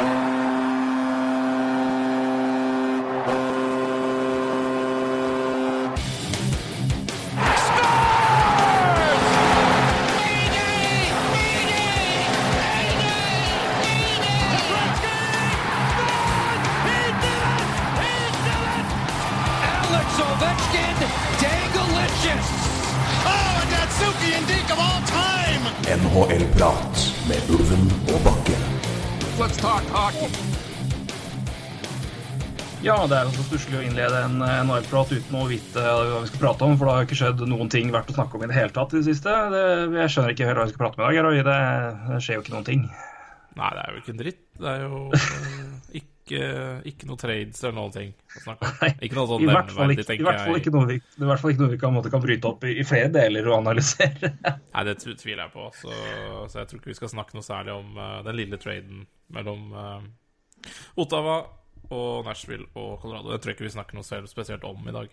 Alex Ja, det er ganske stusslig å innlede en NHL-prat uten å vite hva vi skal prate om, for det har ikke skjedd noen ting verdt å snakke om i det hele tatt i det siste. Det, jeg skjønner ikke hva vi skal prate om i dag, Roy. Det, det skjer jo ikke noen ting. Nei, det er jo ikke en dritt. Det er jo eh, ikke, ikke noe trades eller noen ting å snakke om. Ikke noe sånn nevneverdig, tenker jeg. i hvert fall ikke noe vi, ikke noe vi kan, kan bryte opp i, i flere deler og analysere. Nei, det tviler jeg på. Så, så jeg tror ikke vi skal snakke noe særlig om uh, den lille traden mellom uh, Ottawa og Nashville og Colorado. Det tror jeg ikke vi snakker noe spesielt om i dag.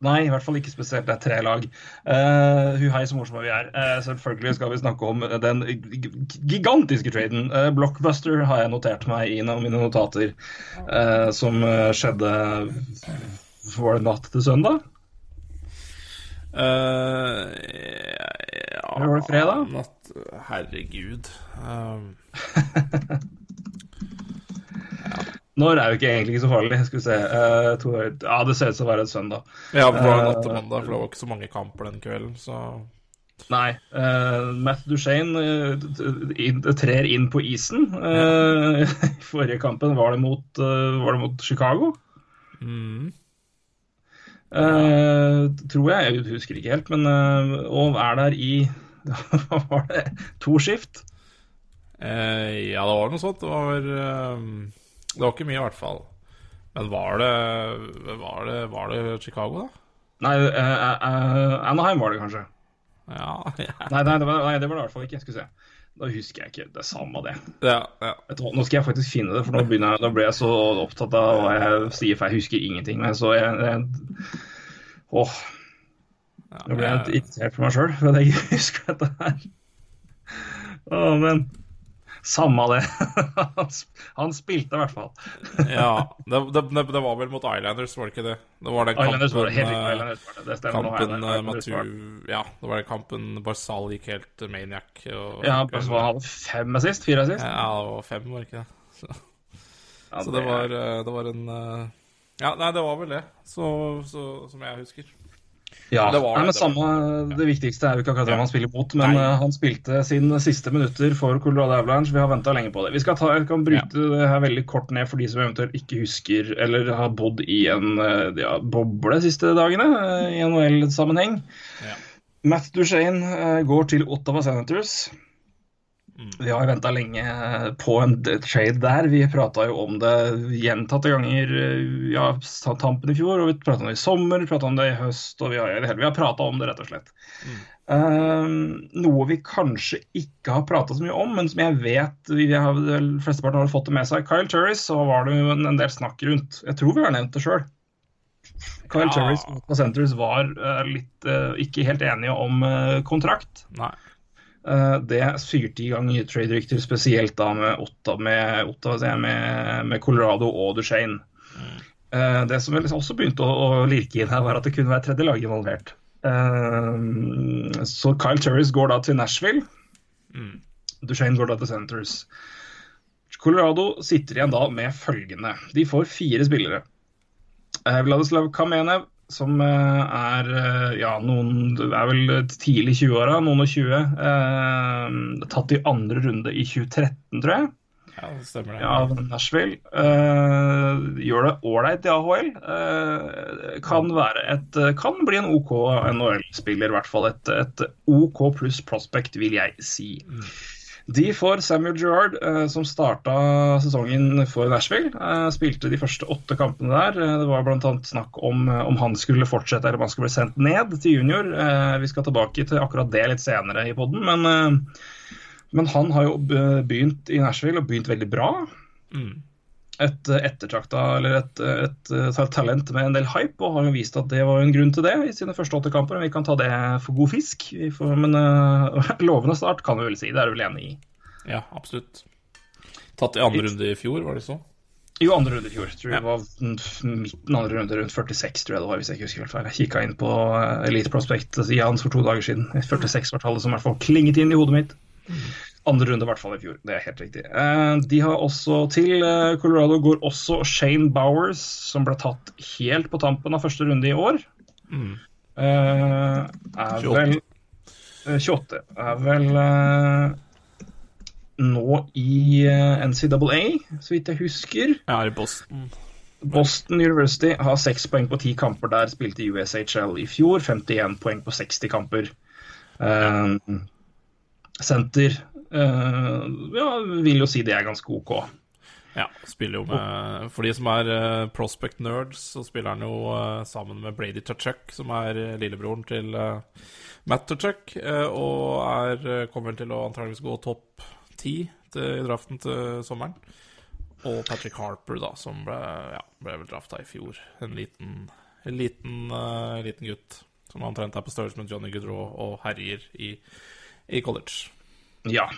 Nei, i hvert fall ikke spesielt. Det er tre lag. Uh, hu hei, så morsomme vi er. Uh, selvfølgelig skal vi snakke om den gigantiske traden. Uh, Blockbuster har jeg notert meg i en av mine notater, uh, som skjedde Var det natt til søndag? Uh, ja Eller var det fredag? Natt, herregud. Um, Når er jo ikke egentlig ikke så farlig. Skal vi se. Uh, to, ja, det ser ut som å være et søndag. ja, det var Eh, natt til mandag, for det var ikke så mange kamper den kvelden, så Nei. Uh, Matt Duchene eh, inn, trer inn på isen. Eh, I forrige kampen var det mot, eh, var det mot Chicago. mm. Eh, tror jeg. Jeg husker ikke helt. Men eh, og er der i Hva var det? To skift? Eh, ja, det var noe sånt. Det var Det var ikke mye, i hvert fall. Men var det Var det, var det Chicago, da? Nei, uh, uh, Anaheim var det kanskje. Ja, ja. Nei, nei, det var, nei, det var det i hvert fall ikke. Skal vi se. Da husker jeg ikke. Det samme samme det. ja, ja. Du Nå skal jeg faktisk finne det, for nå, jeg, nå ble jeg så opptatt av hva jeg sier, for jeg husker ingenting. Men så jeg, jeg Åh, nå ble jeg irritert på meg sjøl for at jeg ikke husker dette her. Å, men samme det. Han, spilte i hvert fall. ja. Det, det, det, det var vel mot Islanders, var det ikke det? Det var den Islanders var det. Helt kampen, riktig. eh, Islanders var det. Det stemmer. nå Kampen det. eh, Islanders. Matu Ja, det var den kampen Barzal gikk helt maniac. Og, Ja, Barzal hadde fem assist, fire assist. Ja, det var fem, var det ikke det? Så, Ja, så det var, eh, det var en eh, Ja, nei, det var vel det, så, så, som jeg husker. Ja, Det var Nei, men det, samme, det viktigste er jo ikke akkurat hvem Ja. han spiller mot, men Nei. eh, han spilte sine siste minutter for Colorado Avalanche. Vi har venta lenge på det. Vi skal ta, jeg kan bryte det her veldig kort ned for de som eventuelt ikke husker eller har bodd i en eh, ja, boble de siste dagene eh, i NHL-sammenheng. Ja. Matt Duchene går til Ottawa Senators. Mm. Vi har venta lenge eh, på en trade der. Vi prata jo om det gjentatte ganger eh, ja, tampen i fjor, og vi prata om det i sommer, vi prata om det i høst, og vi har, vi har prata om det, rett og slett. Eh, noe vi kanskje ikke har prata så mye om, men som jeg vet vi har, flesteparten har fått det med seg. Kyle Turris, så var det jo en, en del snakk rundt. Jeg tror vi har nevnt det sjøl. Kyle Ja. Turris og Centres var uh, litt uh, ikke helt enige om kontrakt. Nei. Eh, det fyrte i gang trade-rykter, spesielt da med Otta, med, Otta med, med Colorado og Duchene. Eh, det som også begynte å, å lirke inn her, var at det kunne være tredje lag involvert. Eh, så Kyle Turris går da til Nashville. Mm. Duchene går da til Centres. Colorado sitter igjen da med følgende. De får fire spillere. Vladislav Kamenev, som eh, er eh, ja, noen er vel tidlig i 20-åra, noen og 20. Eh, tatt i andre runde i 2013, tror jeg Ja, det stemmer det. Ja, Nashville. Eh, gjør det ålreit i AHL. Eh, kan være et Kan bli en OK NHL-spiller, i hvert fall. Et, et OK pluss prospect, vil jeg si. De får Samuel Gerrard, eh, som starta sesongen for Nashville. Eh, spilte de første åtte kampene der. Eh, det var bl.a. snakk om om han skulle fortsette eller om han skulle bli sendt ned til junior. Vi skal tilbake til akkurat det litt senere i poden, men, men han har jo begynt i Nashville og begynt veldig bra. Mm. Et eh, ettertrakta eller et, et, et, talent med en del hype, og har vist at det var en grunn til det i sine første åtte kamper. Vi kan ta det for god fisk, får, men uh, lovende start kan vi vel si. Det er du vel enig i? Ja, absolutt. Tatt i andre runde i fjor, var det så? Jo, andre runde i fjor. Tror jeg det var midten andre runde, rundt 46, tror jeg det var, hvis jeg ikke husker helt feil. Jeg kikka inn på eh, Elite Prospect-sida hans for to dager siden. 46 var tallet som i hvert fall klinget inn i hodet mitt. Andre runde, i hvert fall i fjor. Det er helt riktig. Eh, De har også til eh, Colorado går også Shane Bowers, som ble tatt helt på tampen av første runde i år. Mm. Eh, Er 28. vel eh, 28. Er vel nå i NCAA, så vidt jeg husker. Er i Boston. Boston University har seks poeng på ti kamper der, spilte i USHL i fjor. 51 poeng på 60 kamper. Senter ja, vil jo si det er ganske OK. Ja, spiller jo med For de som er eh, prospect nerds, så spiller han jo eh, sammen med Brady Tuchuk, som er eh, lillebroren til eh, Matt Tuchuk, eh, og er, eh, kommer til å antageligvis gå topp ti i draften til sommeren. Og Patrick Harper, da, som ble, ja, ble vel drafta i fjor. En liten, en liten, uh, liten gutt som omtrent er på størrelse med Johnny Goodrow og herjer i, i college. Ja.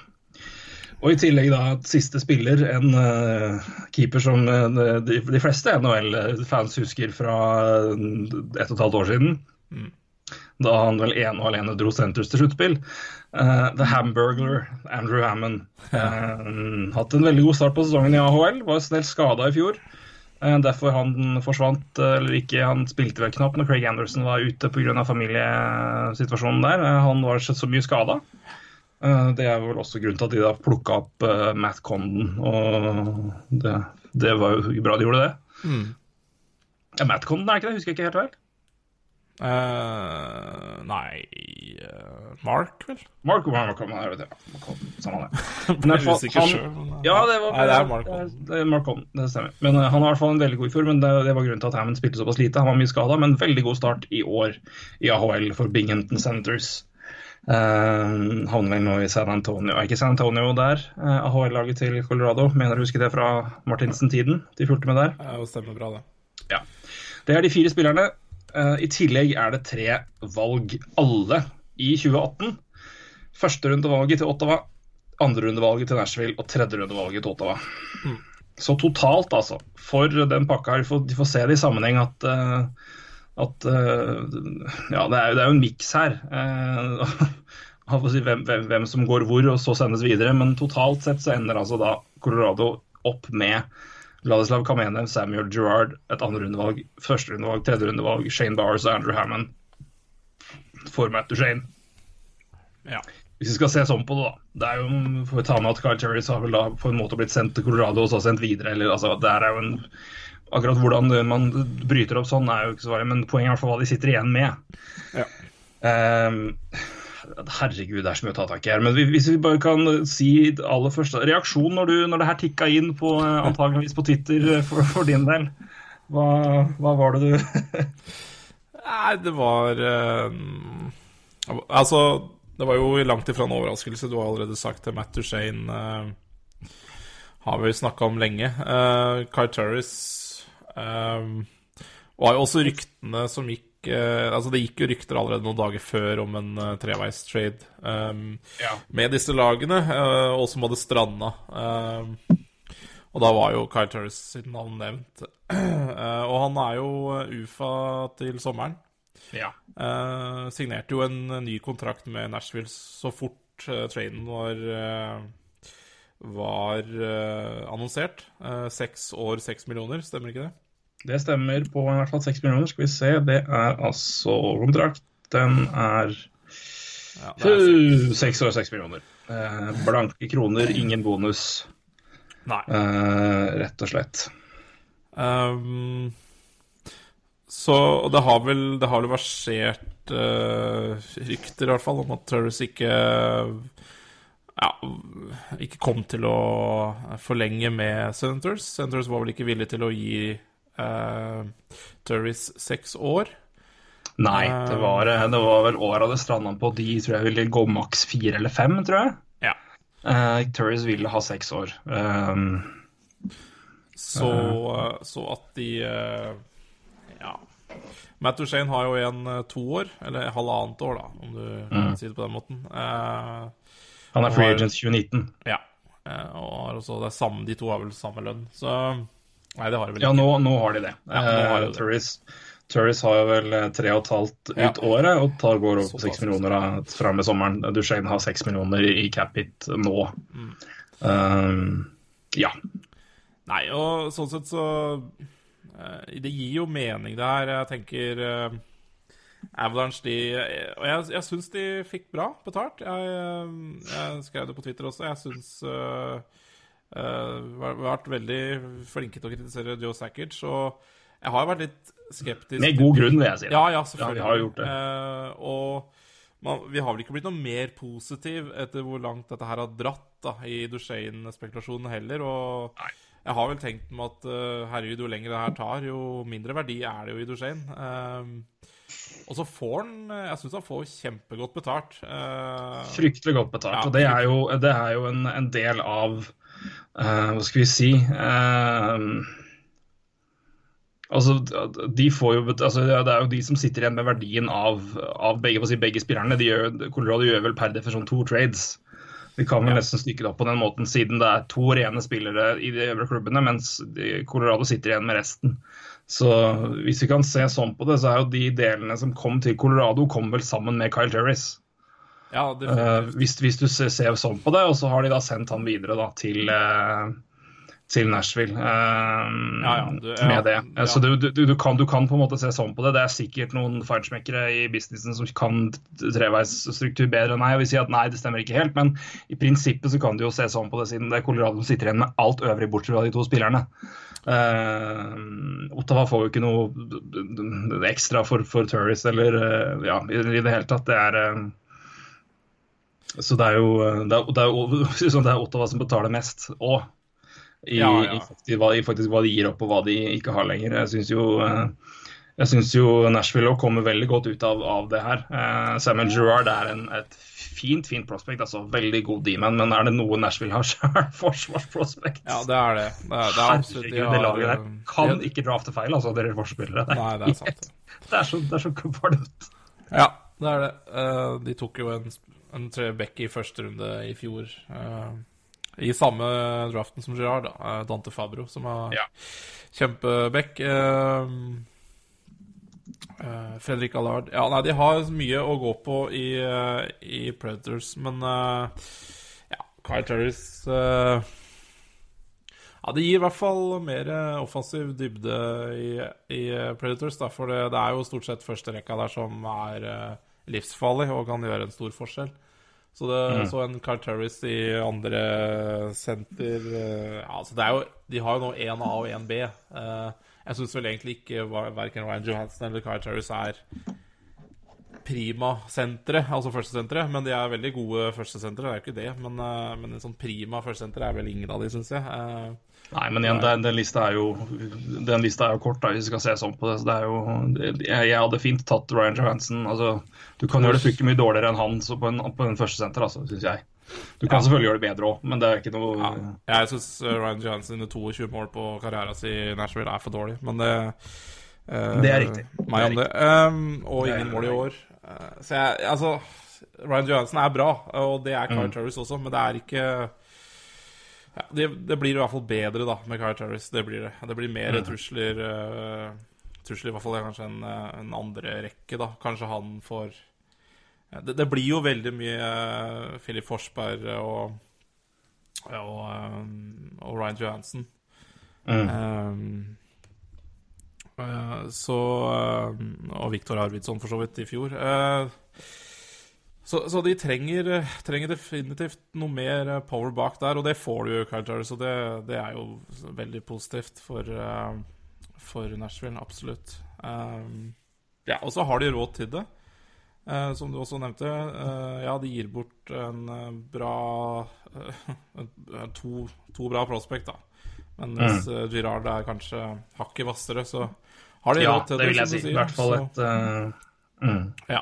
Og i tillegg da siste spiller, en uh, keeper som uh, de, de fleste NHL-fans husker fra uh, ett og et halvt år siden. Da han vel ene og alene dro Centers til sluttspill. Uh, The Hamburglar, Andrew Hammond. Eh, hatt en veldig god start på sesongen i AHL. Var snelt skada i fjor. Derfor han forsvant, eller ikke, han spilte vel knapt når Craig Anderson var ute pga. familiesituasjonen der. Han var så mye skada. Eh, Det er vel også grunnen til at de da plukka opp eh, Matt Condon, og det, det var jo bra de gjorde det. Mm. Ja, Matt Condon er ikke det, husker jeg ikke helt vel. Uh, nei uh, Mark, vel? Mark jeg vet det. Samme det. Men jeg fall, usikker eh, Ja, det var Nei, det er Mark Condon. er- det er Mark Condon, det stemmer. Men uh, han har i hvert fall en veldig god i fjor, men det, det var grunnen til at Hammond spilte såpass lite. Han var mye skada, men veldig god start i år i AHL for Binghamton Senators. Uh, havner vel nå i San Antonio. Er ikke San Antonio der? Uh, AHL-laget til Colorado. Mener du husker det fra Martinsen-tiden? De fulgte med der. Ja, det stemmer bra, det. Ja. Det er de fire spillerne. Uh, I tillegg er det tre valg alle i 2018. Førsterundevalget til Ottawa, andrerundevalget til Nashville og tredjerundevalget til Ottawa. Så totalt, altså, for den pakka her, de får, se det i sammenheng at, eh, at eh, Ja, det er, jo- det er jo en miks her. eh, si hvem, hvem, hvem som går hvor, og så sendes videre. Men totalt sett så ender altså da Colorado opp med Vladislav Kamenev, Samuel Gerrard, et andrerundevalg, førsterundevalg, tredjerundevalg, Shane Bowers og Andrew Hammond. For Matt Shane. Ja. Hvis vi skal se sånn på det, da. Det er jo, får vi ta med at Kyle Turris har vel da på en måte blitt sendt til Colorado og så sendt videre. eller altså, det er jo en Akkurat hvordan man bryter opp sånn, er jo ikke så farlig, men poenget er i hvert fall hva de sitter igjen med. Ja. Um, herregud, det er så mye å ta tak i her. Men hvis vi bare kan si aller først Reaksjon når, du, når det her tikka inn på eh, antageligvis på Twitter eh, for, for din del. Hva, hva var det du Nei, det var eh, Altså, det var jo langt ifra en overraskelse. Du har allerede sagt det. Matt Duchene uh, har vi snakka om lenge. Uh, Kai Turris um, var jo også ryktene som gikk eh, Altså, det gikk jo rykter allerede noen dager før om en uh, treveistrade um, Ja. med disse lagene, uh, og som hadde stranda. Um, og da var jo Kyle Turris sitt navn nevnt. Uh, og han er jo eh, UFA til sommeren. Ja. Uh, signerte jo en eh, ny kontrakt med Nashville så fort traden var eh, var eh, annonsert. Eh, Seks år, seks millioner, stemmer ikke det? Det stemmer på i hvert fall 6 millioner. Skal vi se, det er altså kontrakt. Den er Ja, er øh, år, seks millioner. Eh, blanke kroner, ingen bonus, Nei. eh, rett og slett. Um, så det har vel Det har vel versert uh, rykter, i hvert fall, om at Turris ikke ja, ikke kom til å forlenge med Senators. Senators var vel ikke villig til å gi uh, Turris seks år. Nei, det var, eh, det var vel åra det stranda på. De tror jeg ville gå maks fire eller fem, tror jeg. Ja. Uh, Turris ville ha seks år. Um, Så, så at de uh, Ja. Matt Duchene har jo igjen to år, eller halvannet år, da, om du kan si det på den måten. Han er free agent 2019. ja. Og har også, det er samme, de to har vel samme lønn, så Nei, det har de vel Ja, nå, nå har de det. Ja, har de Eh, det. Turris, Turris har jo vel eh, tre og et halvt ut Ja. året, og tar går opp seks millioner fra med sommeren. Duchene har seks millioner i Capit cap hit nå. Mm. Eh, ja. Nei, og sånn sett så Det gir jo mening, det her. Jeg tenker uh, Avalanche, de Og jeg, jeg syns de fikk bra betalt. Jeg, jeg skrev det på Twitter også. Jeg syns uh, vært veldig flinke til å kritisere Joe Sackage. Og jeg har vært litt skeptisk Med god grunn, vil jeg si. Ja, ja, selvfølgelig. Ja, vi har gjort det. Eh, og man, vi har vel ikke blitt noe mer positiv etter hvor langt dette her har dratt da, i Duchene-spekulasjonen heller. Og Nei. jeg har vel tenkt meg at uh, herregud, jo lenger det her tar, jo mindre verdi er det jo i Duchene. Eh, og så får han Jeg syns han får kjempegodt betalt. Uh, Fryktelig godt betalt. Ja, og det er jo, det er jo en, en del av eh, Hva skal vi si eh, Altså, de får jo, altså, Det er jo de som sitter igjen med verdien av, av begge, si, begge spillerne. De gjør, Colorado gjør vel per definisjon to trades. Vi kan vel nesten stykke det opp på den måten, siden det er to rene spillere i de øvre klubbene, mens Colorado sitter igjen med resten. Så hvis vi kan se sånn på det, så er jo de delene som kom til Colorado, kom vel sammen med Kyle Terris. Ja, definitivt. hvis, hvis du ser, ser sånn på det, og så har de da sendt han videre da, til, uh, til Nashville uh, ja, du- ja, med det. Så du, du, du, kan, du kan på en måte se sånn på det. Det er sikkert noen feinschmeckere i businessen som kan treveisstruktur bedre enn meg, og vil si at nei, det stemmer ikke helt, men i prinsippet så kan du jo se sånn på det, siden det er Colorado sitter igjen med alt øvrig bortsett fra de to spillerne. Uh, Ottawa får jo ikke noe ekstra for, for tourist eller uh, ja, i, det hele tatt. Det er eh, så det er jo det er, det er, sånn, det er Ottawa som betaler mest òg. I, Ja, ja. i, hva, I faktisk hva de gir opp og hva de ikke har lenger. Jeg syns jo, eh, jeg synes jo Nashville kommer veldig godt ut av, av det her. Eh, Samuel Gerrard er en, et fint fint prospect, altså veldig god D-man. Men er det noe Nashville har, sjøl? forsvarsprospect. Ja, det er det. Det er, det er absolutt Herregud, det laget der kan de- ikke drafte feil, altså, dere forsvarsspillere. Det, Nei, det er sant. det er så, det er så. Ja, det er det. Eh, de tok jo en, en tre back i første runde i fjor. Uh, I samme draften som Girard, da. eh, Dante Fabro, som er Ja. kjempebekk. Uh, Fredrik Allard Ja, nei, de har mye å gå på i, eh, i Predators, men eh, ja, Kyle Turris eh, ja, Det gir i hvert fall mer eh, offensiv dybde i, i eh, Predators. Da, for det, det er jo stort sett førsterekka der som er eh, livsfarlig og kan gjøre en stor forskjell. Så, det, så en Carl Terris i andre senter eh, ja, altså det er jo, De har jo nå 1A og 1B. Eh, jeg syns vel egentlig ikke verken Ryan Johansen eller Carl Terris er prima sentre, altså førstesentre. Men de er veldig gode førstesentre, det er jo ikke det. Men, eh, men en sånn prima førstesentre er vel ingen av de, syns jeg. Eh, Nei, men igjen, den, den, lista er jo, den lista er jo kort, da, hvis vi skal se sånn på det. Så det er jo, jeg, jeg hadde fint tatt Ryan Johansen. Altså, du kan gjøre det fryktelig mye dårligere enn han så på en, på en første senter, altså, syns jeg. Du kan selvfølgelig gjøre det bedre òg, men det er ikke noe ja, jeg syns Ryan Johansen med 22 mål på karrieren sin i Nashville er for dårlig, men det uh, Det er riktig. Meg Det er om det. Um, og Det ingen mål i år. Uh, så jeg Altså, Ryan Johansen er bra, og det er Kyle Mm. Turris også, men det er ikke ja, det, det blir i hvert fall bedre da med Kyle Turris. Det blir det. Det blir mer Mm. trusler. Uh, trusler i hvert fall kanskje en, eh, en andre rekke, da. Kanskje han får det, det blir jo veldig mye uh, Philip Forsberg og og, um, og Ryan Johansen. Mm. Um, uh, så eh, Og Viktor Arvidsson, for så vidt, i fjor. Eh, så, så de trenger, trenger definitivt noe mer eh, power bak der, og det får du Kyle og det, det er jo veldig positivt for, eh, for Nashville, absolutt. Um, ja, og så har de råd til det. uh, som du også nevnte, Uh, ja, de gir bort en bra uh, to, to bra prospect, da. Men hvis mm. Girard er kanskje hakket hvassere, så har de Ja, råd til det Ja, det. vil jeg si. I hvert fall et mm. Ja.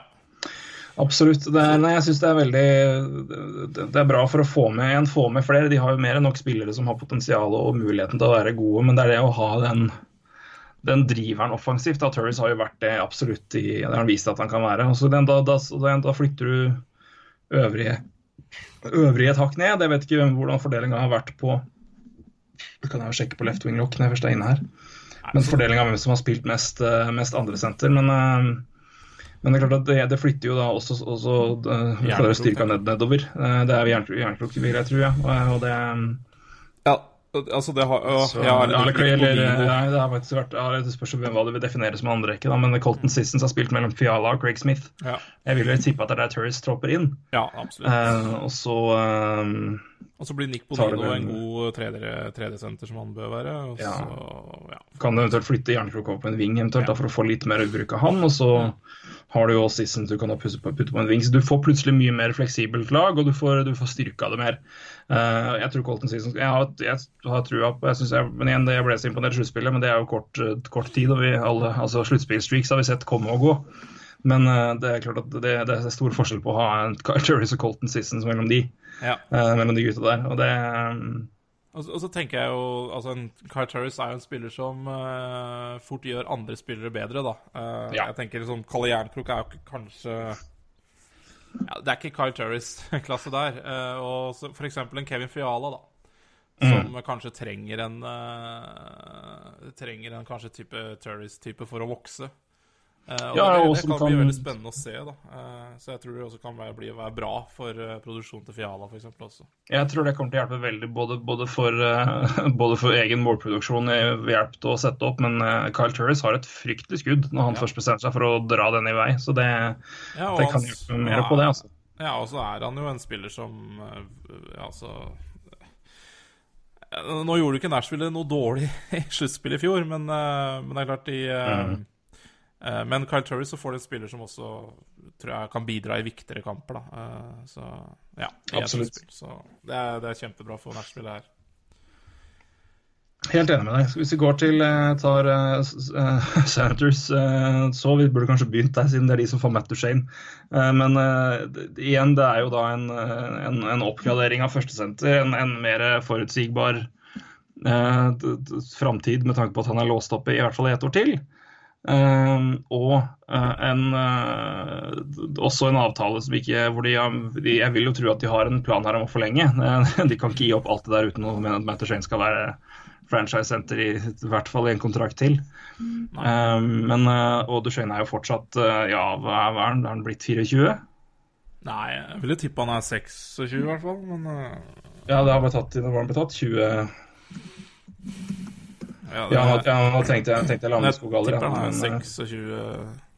Absolutt. Er, nei, jeg syns det er veldig det, er bra for å få med en, få med flere. De har jo mer enn nok spillere som har potensial og muligheten til å være gode, men det er det å ha den, den driveren offensivt. Da. Turris har jo vært det absolutt i Det har han vist at han kan være. Og den, da, da, da, da flytter du øvrige øvrige et hakk ned. Jeg vet ikke hvem, hvordan fordelinga har vært på Det kan jeg jo sjekke på left wing lock når jeg først er inne her. Men fordelinga av hvem som har spilt mest, mest andre senter. Men, eh, men det er klart at det, det flytter jo da også, også uh, klarer styrka ned, nedover. Eh, det er jernklok, vil jeg tror, ja. Og, og det Ja, altså det har øh, så, har ja, litt eller, nei, det har faktisk vært ja, Det spørs hvem hva du vil definere som andrerekke, da. Men Colton Sissons har spilt mellom Fiala og Craig Smith. Ja, Jeg vil jo tippe at det er der Turris tropper inn. ja absolutt. Eh, og så eh, Og så blir Nick Bonino en god tredje- tredjesenter som han bør være. Og Ja. så, ja. kan du eventuelt flytte Jernkrok opp på en ving eventuelt, da, for å få litt mer bruk av han. Og så har du jo også Sissons du kan putte på, putte på en ving. Så du får plutselig mye mer fleksibelt lag, og du får, du får styrka det mer. Uh, jeg tror Colton Sissons Jeg har, jeg har trua på jeg synes jeg, Men igjen, jeg ble så imponert i sluttspillet, men det er jo kort, kort tid. og vi alle, altså Sluttspillstreaks har vi sett komme og gå. Men eh, det er klart at det, det er stor forskjell på å ha en Turris og Colton Sissons mellom de, Ja. eh, mellom de gutta der. Og det eh, Og, så- og så tenker jeg jo altså en Kai Turris er jo en spiller som uh, fort gjør andre spillere bedre, da. Uh, Ja. Jeg tenker sånn Kalle Jernkrok er jo ikke kanskje ja, Det er ikke Kai Turris-klasse der. Uh, og så for eksempel en Kevin Fiala, da. Som kanskje trenger en Trenger en kanskje type Turris-type for å vokse. Eh, og Ja, det, det kan bli veldig spennende å se, da. Eh, så jeg tror det også kan være, bli, være bra for uh, produksjonen til Fiala, f.eks. også. Jeg tror det kommer til å hjelpe veldig både, både, for, eh, både for egen målproduksjon ved hjelp til å sette opp, men eh, Kyle Turris har et fryktelig skudd når han først bestemmer seg for å dra den i vei. Så det, Ja, det kan hjelpe mer ja, på det. altså. Ja, og så er han jo en spiller som eh, Ja, altså eh, Nå gjorde du ikke Nashville noe dårlig i sluttspillet i fjor, men, eh, men det er klart de eh, Mm. Eh, Men Kyle Turry så får du en spiller som også tror jeg kan bidra i viktigere kamper, da. Eh, så ja. Absolutt. Spill, Så det er, det er kjempebra for Nashville her. Helt enig med deg. Hvis vi går til eh, tar uh, Senators, eh, så vi burde kanskje begynt der, siden det er de som får Matt Duchene. Uh, men uh, det- igjen, det er jo da en, en, en oppgradering av førstesenter. En, en mer forutsigbar d- framtid med tanke på at han er låst oppe i hvert fall i ett år til. Eh, og eh, en, eh, også en avtale som ikke hvor de, de, Jeg vil jo tro at de har en plan her om å forlenge. Eh, de kan ikke gi opp alt det der uten å mene at Matt Duchene skal være franchise-senter i, i hvert fall i en kontrakt til. Um, men, uh, og Duchene er jo fortsatt Ja, hva er, han? Er han blitt 24? Nei, jeg ville tippe han er 26 i hvert fall, men eh, Ja, det har blitt tatt, når var han blitt tatt? 20 Ja, ja, det, nå, ja, nå tenkte jeg, tenkte jeg jeg Landeskog aldri han er Men, uh, 26 eller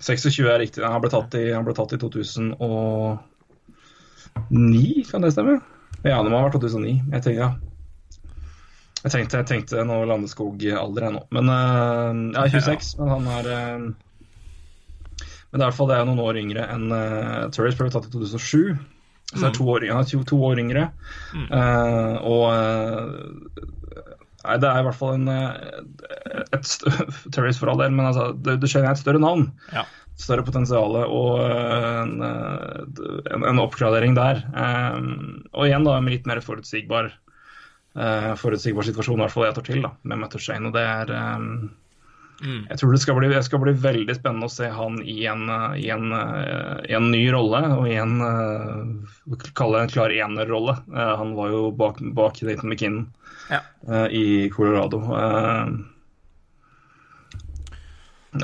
26 er riktig. Han ble tatt i, han ble tatt i 2009, kan det stemme? Ja, det må ha vært 2009. Jeg tenkte, ja. Jeg tenkte, jeg tenkte nå Landeskog-alder jeg nå. Men uh, ja, 26. Men han er uh, Men det er i hvert fall det er noen år yngre enn uh, Turris ble tatt i 2007. Så det er to år, han er to, to år yngre. Uh, og uh, Nei, det er i hvert fall en uh, et stø- for all del, men altså, det, det skjer et større navn Ja. større potensial og eh, en, eh, en, en oppgradering der. Um, og igjen da med litt mer forutsigbar eh, forutsigbar situasjon, i hvert fall et år til, da, med Matt Duchene. Og det er um, Mm. Jeg tror det skal, bli, skal bli veldig spennende å se han i en, eh, i en, eh, i en ny rolle, og i en uh, kalle det en klar enerrolle. Uh, han var jo bak, bak Dayton McKinnon Ja. eh, i Colorado. Eh,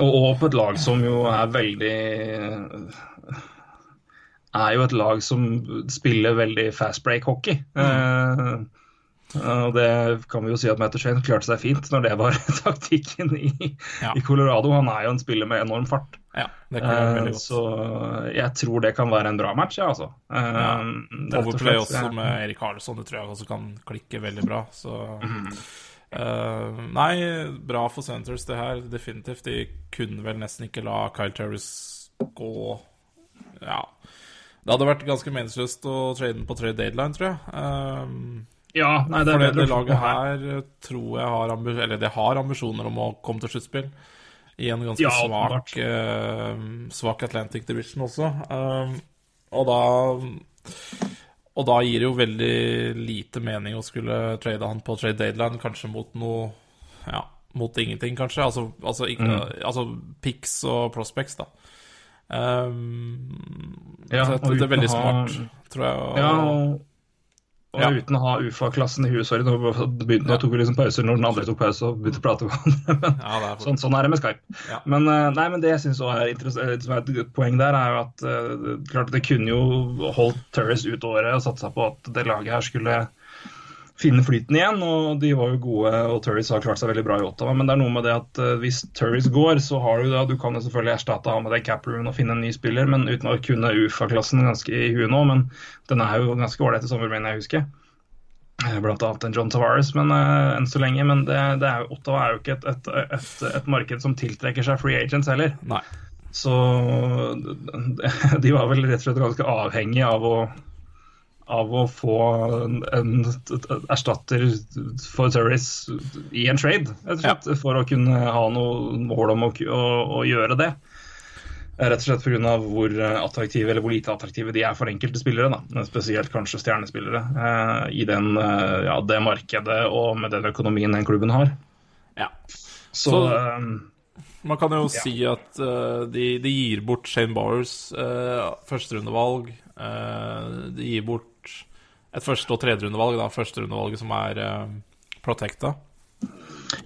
og, på et lag som jo er veldig Er jo et lag som spiller veldig fast break-hockey. Eh, og det kan vi jo si at Matt Shane klarte seg fint når det var taktikken i, Ja. i Colorado. Han er jo en spiller med enorm fart. Ja, det kan være Eh, godt. så jeg tror det kan være en bra match, ja, altså. Eh, Ja. og Overplay også med Erik Karlsson, det tror jeg også kan klikke veldig bra. Så eh, Nei, bra for Centers, det her. Definitivt. De kunne vel nesten ikke la Kyle Terris gå Ja. Det hadde vært ganske meningsløst å trade den på trade deadline, tror jeg. Um, Ja, nei, det for det, det laget her. eh, tror jeg har, eller det har ambisjoner om å komme til sluttspill. I en ganske Ja, svak, eh, svak Atlantic Division også. Uh, og da Og da gir det jo veldig lite mening å skulle trade han på trade deadline, kanskje mot noe Ja, mot ingenting, kanskje. Altså, altså, ikke, Mm. altså picks og prospects, da. Um, Ja, så og det, det er veldig ha- smart, tror jeg. Og, Ja, og, og Ja. uten å ha UFA-klassen i huet. Sorry, nå, begynte, nå tok vi liksom pauser når den andre tok pause og begynte å prate om hverandre. Men ja, er sånn, sånn er det med Skype. Ja. Men, eh, nei, men det jeg er, interess- eh, som er et poeng der, er jo at eh, klart det kunne jo holdt Turris ut året og satsa på at det laget her skulle finne flyten igjen. Og de var jo gode, og Turris har klart seg veldig bra i Ottawa. Men det er noe med det at eh, hvis Turris går, så har du da Du kan jo selvfølgelig erstatte ham med den cap-room og finne en ny spiller, men uten å kunne UFA-klassen ganske i huet nå. Men den er jo ganske ålreit i sommer, mener jeg husker. Eh, Blant annet en John Tavares, men uh, enn så lenge. Men det, det er Ottawa er jo ikke et, et, et, et marked som tiltrekker seg free agents heller. Nei. Så de var vel rett og slett ganske avhengig av å, av å få en, en erstatter for Turris i en trade, rett og slett, for å kunne ha noe mål om å, å, å gjøre det. Rett og slett pga. hvor attraktive eller hvor lite attraktive de er for enkelte spillere. Da. Spesielt kanskje stjernespillere eh, i den, eh, ja, det markedet og med den økonomien den klubben har. Ja. Så, Så- eh, Man kan jo Ja. si at uh, de, de gir bort Shane Bowers uh, førsterundevalg. Uh, de gir bort et første- og tredjerundevalg. Førsterundevalget som er uh, protecta.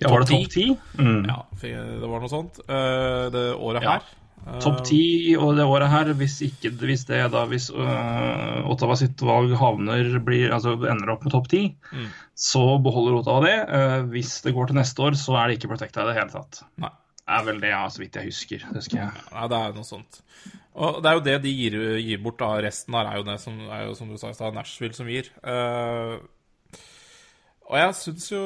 ja, var det topp ti? Mm. Ja, det var noe sånt. Uh, det året Ja. her. Topp ti og det året her, hvis, ikke, hvis det da hvis uh, Ottawa sitt valg havner, blir, altså ender opp med topp ti, Mm. så beholder Ottawa det. Eh, hvis det går til neste år, så er det ikke protecta i det hele tatt. Nei. Er vel det, ja, så vidt jeg husker. Det skal jeg. Nei, det er noe sånt. Og det er jo det de gir, gir bort, da. Resten her er jo det som, er jo, som du sa i stad, Nashville som gir. Uh, og jeg syns jo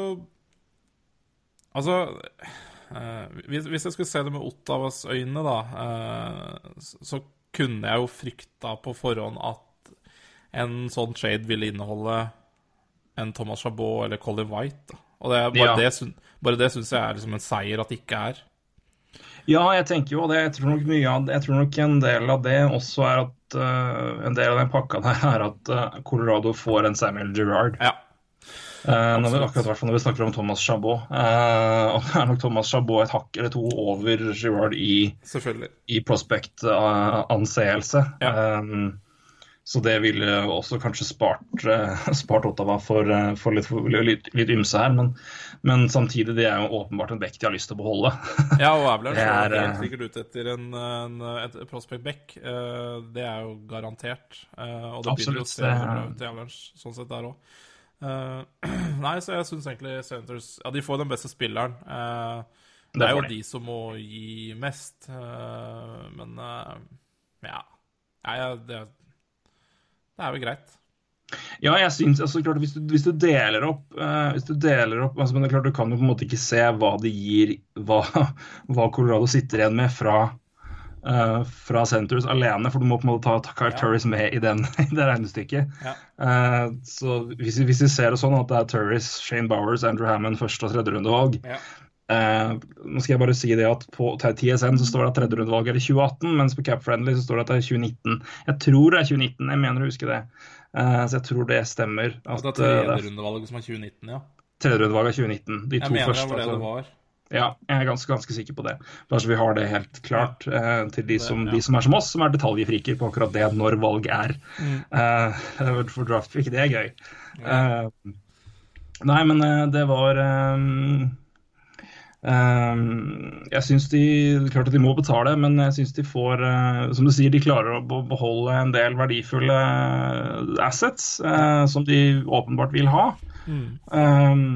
Altså uh, hvis, hvis jeg skulle se det med Ottawas øyne, da, uh, så, så kunne jeg jo frykta på forhånd at en sånn trade ville inneholde en Thomas Chabot eller Colin White. Da. Og det, bare, Ja. det, bare det syns jeg er liksom en seier at det ikke er. Ja, jeg tenker jo det. Jeg tror nok mye av Jeg tror nok en del av det også er at uh, En del av den pakka der er at uh, Colorado får en Samuel Girard. Ja. Uh, når vi, akkurat hvert når vi snakker om Thomas Chabot. Uh, og det er nok Thomas Chabot et hakk eller to over Girard i i prospect-anseelse. Ja. Um, så det ville også kanskje spart, eh, spart Ottawa for, eh, for litt, litt, litt ymse her. Men, men samtidig, det er jo åpenbart en bekk de har lyst til å beholde. Ja, og Avalanche er, er, helt eh, sikkert ute etter en, en, et prospect back. Eh, det er jo garantert. Eh, og det begynner å se det- bra ut i Avalanche sånn sett der òg. nei, så jeg syns egentlig Senators Ja, de får den beste spilleren. Eh, det er jo de. som må gi mest, eh, men eh, ja. Nei, det, det er vel greit. Ja, jeg synes, altså, klart, hvis, du, hvis du deler opp, uh, hvis du deler opp altså, men det er klart, Du kan jo på en måte ikke se hva det gir, hva, hva Colorado sitter igjen med fra, uh, fra Centers alene, for du må på en måte ta, ta Kyle Ja. Turris med i, den, i det regnestykket. Ja. Uh, så hvis, vi- hvis vi ser det sånn at det er Turris, Shane Bowers, Andrew Hammond første- og tredjerundevalg Ja. Eh, Nå skal jeg bare si det at på TSN så står det at tredjerundevalget er i 2018, mens på Capfriendly så står det at det er 2019. Jeg tror det er 2019, jeg mener å huske det. Eh, så jeg tror det stemmer. At det eh, det er tredjerundevalget som er 2019, ja. Tredjerundevalget er 2019. De Jeg to mener første. det var det altså. det var. Ja, jeg er ganske, ganske sikker på det. Bare så vi har det helt klart eh, til de som, ja. de som er som oss, som er detaljfriker på akkurat det når valg er. Mm. Eh, for draftpick, det er gøy. Eh, nei, men eh, det var eh, eh, Jeg syns de Klart at de må betale, men jeg syns de får eh, Som du sier, de klarer å beholde en del verdifulle eh, assets eh, som de åpenbart vil ha. Mm. Um,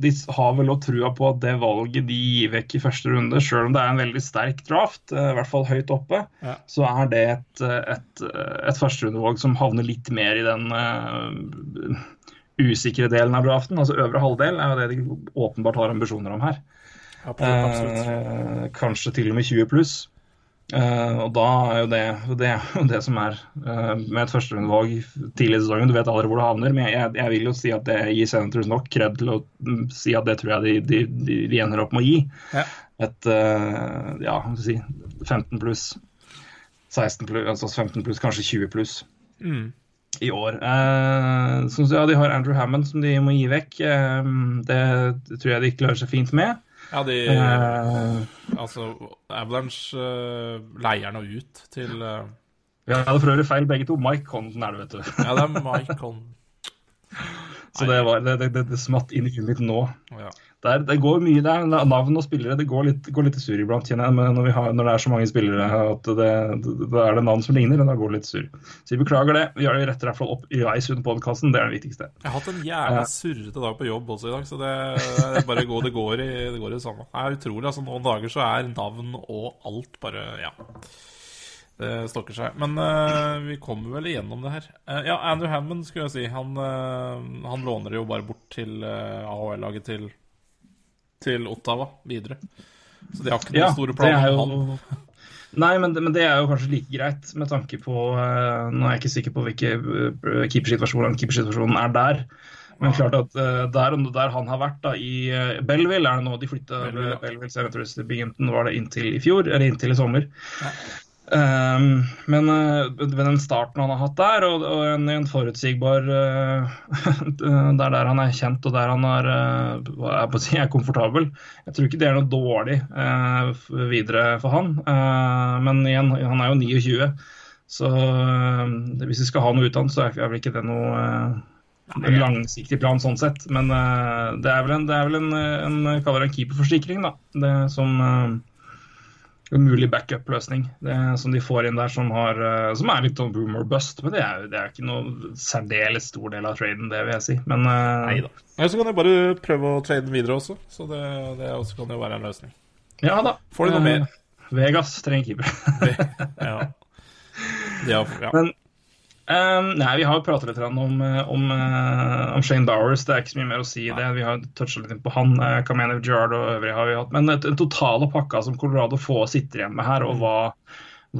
de har vel òg trua på at det valget de gir vekk i første runde, sjøl om det er en veldig sterk draft, i hvert fall høyt oppe, Ja. så er det et, et, et førsterundevalg som havner litt mer i den usikre delen av draften. Altså øvre halvdel er jo det de åpenbart har ambisjoner om her. Absolutt. absolutt. Eh, kanskje til og med 20 pluss. Eh, og da er jo det det, det som er eh, med et førsterundevalg tidlig i sesongen. Du vet aldri hvor det havner, men jeg, jeg vil jo si at det gir Senators nok kred til å mm, si at det tror jeg de, de, de, de ender opp med å gi. Ja. Et eh, ja, hva skal jeg si 15 pluss, 16 pluss, altså 15 pluss, kanskje 20 pluss Mm. i år. Eh, så, ja, de har Andrew Hammond som de må gi vekk. Eh, det tror jeg de klarer seg fint med. Ja, de uh, Altså, Avalanche uh, leier nå ut til uh, vi hadde for øvrig feil begge to. Mike Condon er det, vet du. Ja, det er Mike Con... Så det, var, det, det, det smatt inn i huet mitt nå. Ja. Det, er, det går mye der. Navn og spillere det går litt, går litt sur iblant, kjenner jeg. Men når, vi har, når det er så mange spillere at det, er det navn som ligner, og da går det litt sur. Så vi beklager det. Vi gjør det i hvert fall opp i veis under podkasten. Det er det viktigste. Jeg har hatt en jævla surrete dag på jobb også i dag, så det, det bare går, det går, i, det går i det samme. Det er utrolig. altså Noen dager så er navn og alt bare Ja. Det stokker seg. Men uh, vi kommer vel igjennom det her. Uh, ja, Andrew Hammond, skulle jeg si. Han, uh, han låner jo bare bort til AHL-laget til, til Ottawa videre. Så de har ikke noen Ja, store planer er om jo han. Nei, men det, men det er jo kanskje like greit, med tanke på Nå er jeg ikke sikker på hvilken uh, keepersituasjonen er der. Men klart at der, der han har vært, da, i Belleville er det nå de flytta Belleville, ja. Belleville Senators til Binghamton, var det inntil i fjor, eller inntil i sommer. Um, men uh, den starten han har hatt der, og, og en, en forutsigbar uh, Det er der han er kjent og der han er, uh, er, på å si, er komfortabel. Jeg tror ikke det er noe dårlig uh, videre for han. Men igjen, han er jo 29, så hvis vi skal ha noe ut av han, så er, er vel ikke det noe en langsiktig plan sånn sett. Men det er vel en, det er vel en, en, en keeperforsikring, da. Det som en mulig backup-løsning som de får inn der, som, har, eh, som er litt sånn boomer bust. Men det er, det er ikke noe særdeles stor del av traden, det vil jeg si. Men eh, Nei da. Så kan jeg bare prøve å trade den videre også. Så det, det også kan jo være en løsning. ja da. Får de noe Eh, mer? Vegas trenger keeper. Ja. Ja, ja. Men eh, nei, vi har jo pratet litt om, eh, om, eh, om Shane Bowers. Det er ikke så mye mer å si i det. Vi har toucha litt inn på han. Uh, Kamenev Gerard og øvrige har vi hatt. Men den totale pakka som Colorado får sitter igjen med her, og hva,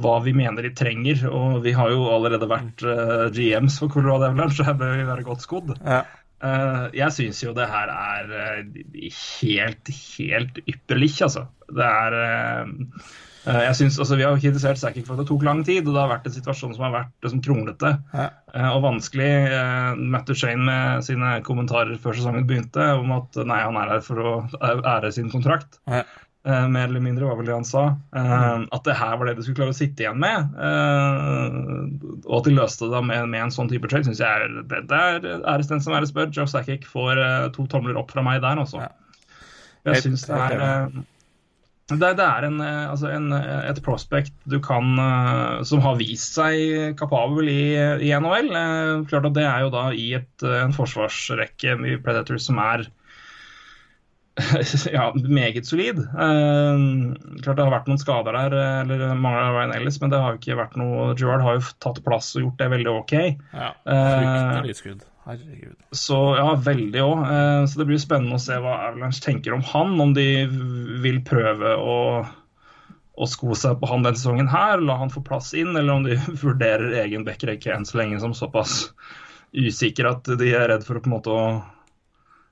hva vi mener de trenger. Og vi har jo allerede vært uh, GMs for Colorado Avalanche, så her bør vi være godt skodd. Ja. Uh, jeg syns jo det her er uh, helt, helt ypperlig, altså. Det er eh, eh, jeg synes, altså, Vi har kritisert Sakic for at det tok lang tid, og det har vært en situasjon som har vært liksom, kronglete Ja. eh, og vanskelig. Eh, Matt Duchene med sine kommentarer før sesongen begynte om at nei, han er her for å ære sin kontrakt. Ja. Eh, mer eller mindre var vel det han sa. Eh, at det her var det de skulle klare å sitte igjen med. eh, og at de løste det med, med en sånn type trade, syns jeg er det, det er æres den som æres bør. Joe Sakic får eh, to tomler opp fra meg der, altså. Ja. Jeg syns det er eh, det, det er en, eh, altså en, eh, et prospect du kan eh, som har vist seg kapabel i, i NHL. Klart at Det er jo da i et, en forsvarsrekke med Predators som er ja, meget solid. Klart det har vært noen skader der, eller mangler Ryan Ellis, men det har jo ikke vært noe Gerard har jo tatt plass og gjort det veldig OK. ja. Fryktelig skudd. Herregud. Så ja, veldig òg. Så det blir spennende å se hva Avalanche tenker om han. Om de vil prøve å, å sko seg på han denne sesongen her, la han få plass inn, eller om de vurderer egen backrekke enn så lenge som såpass usikker at de er redd for å på en måte å,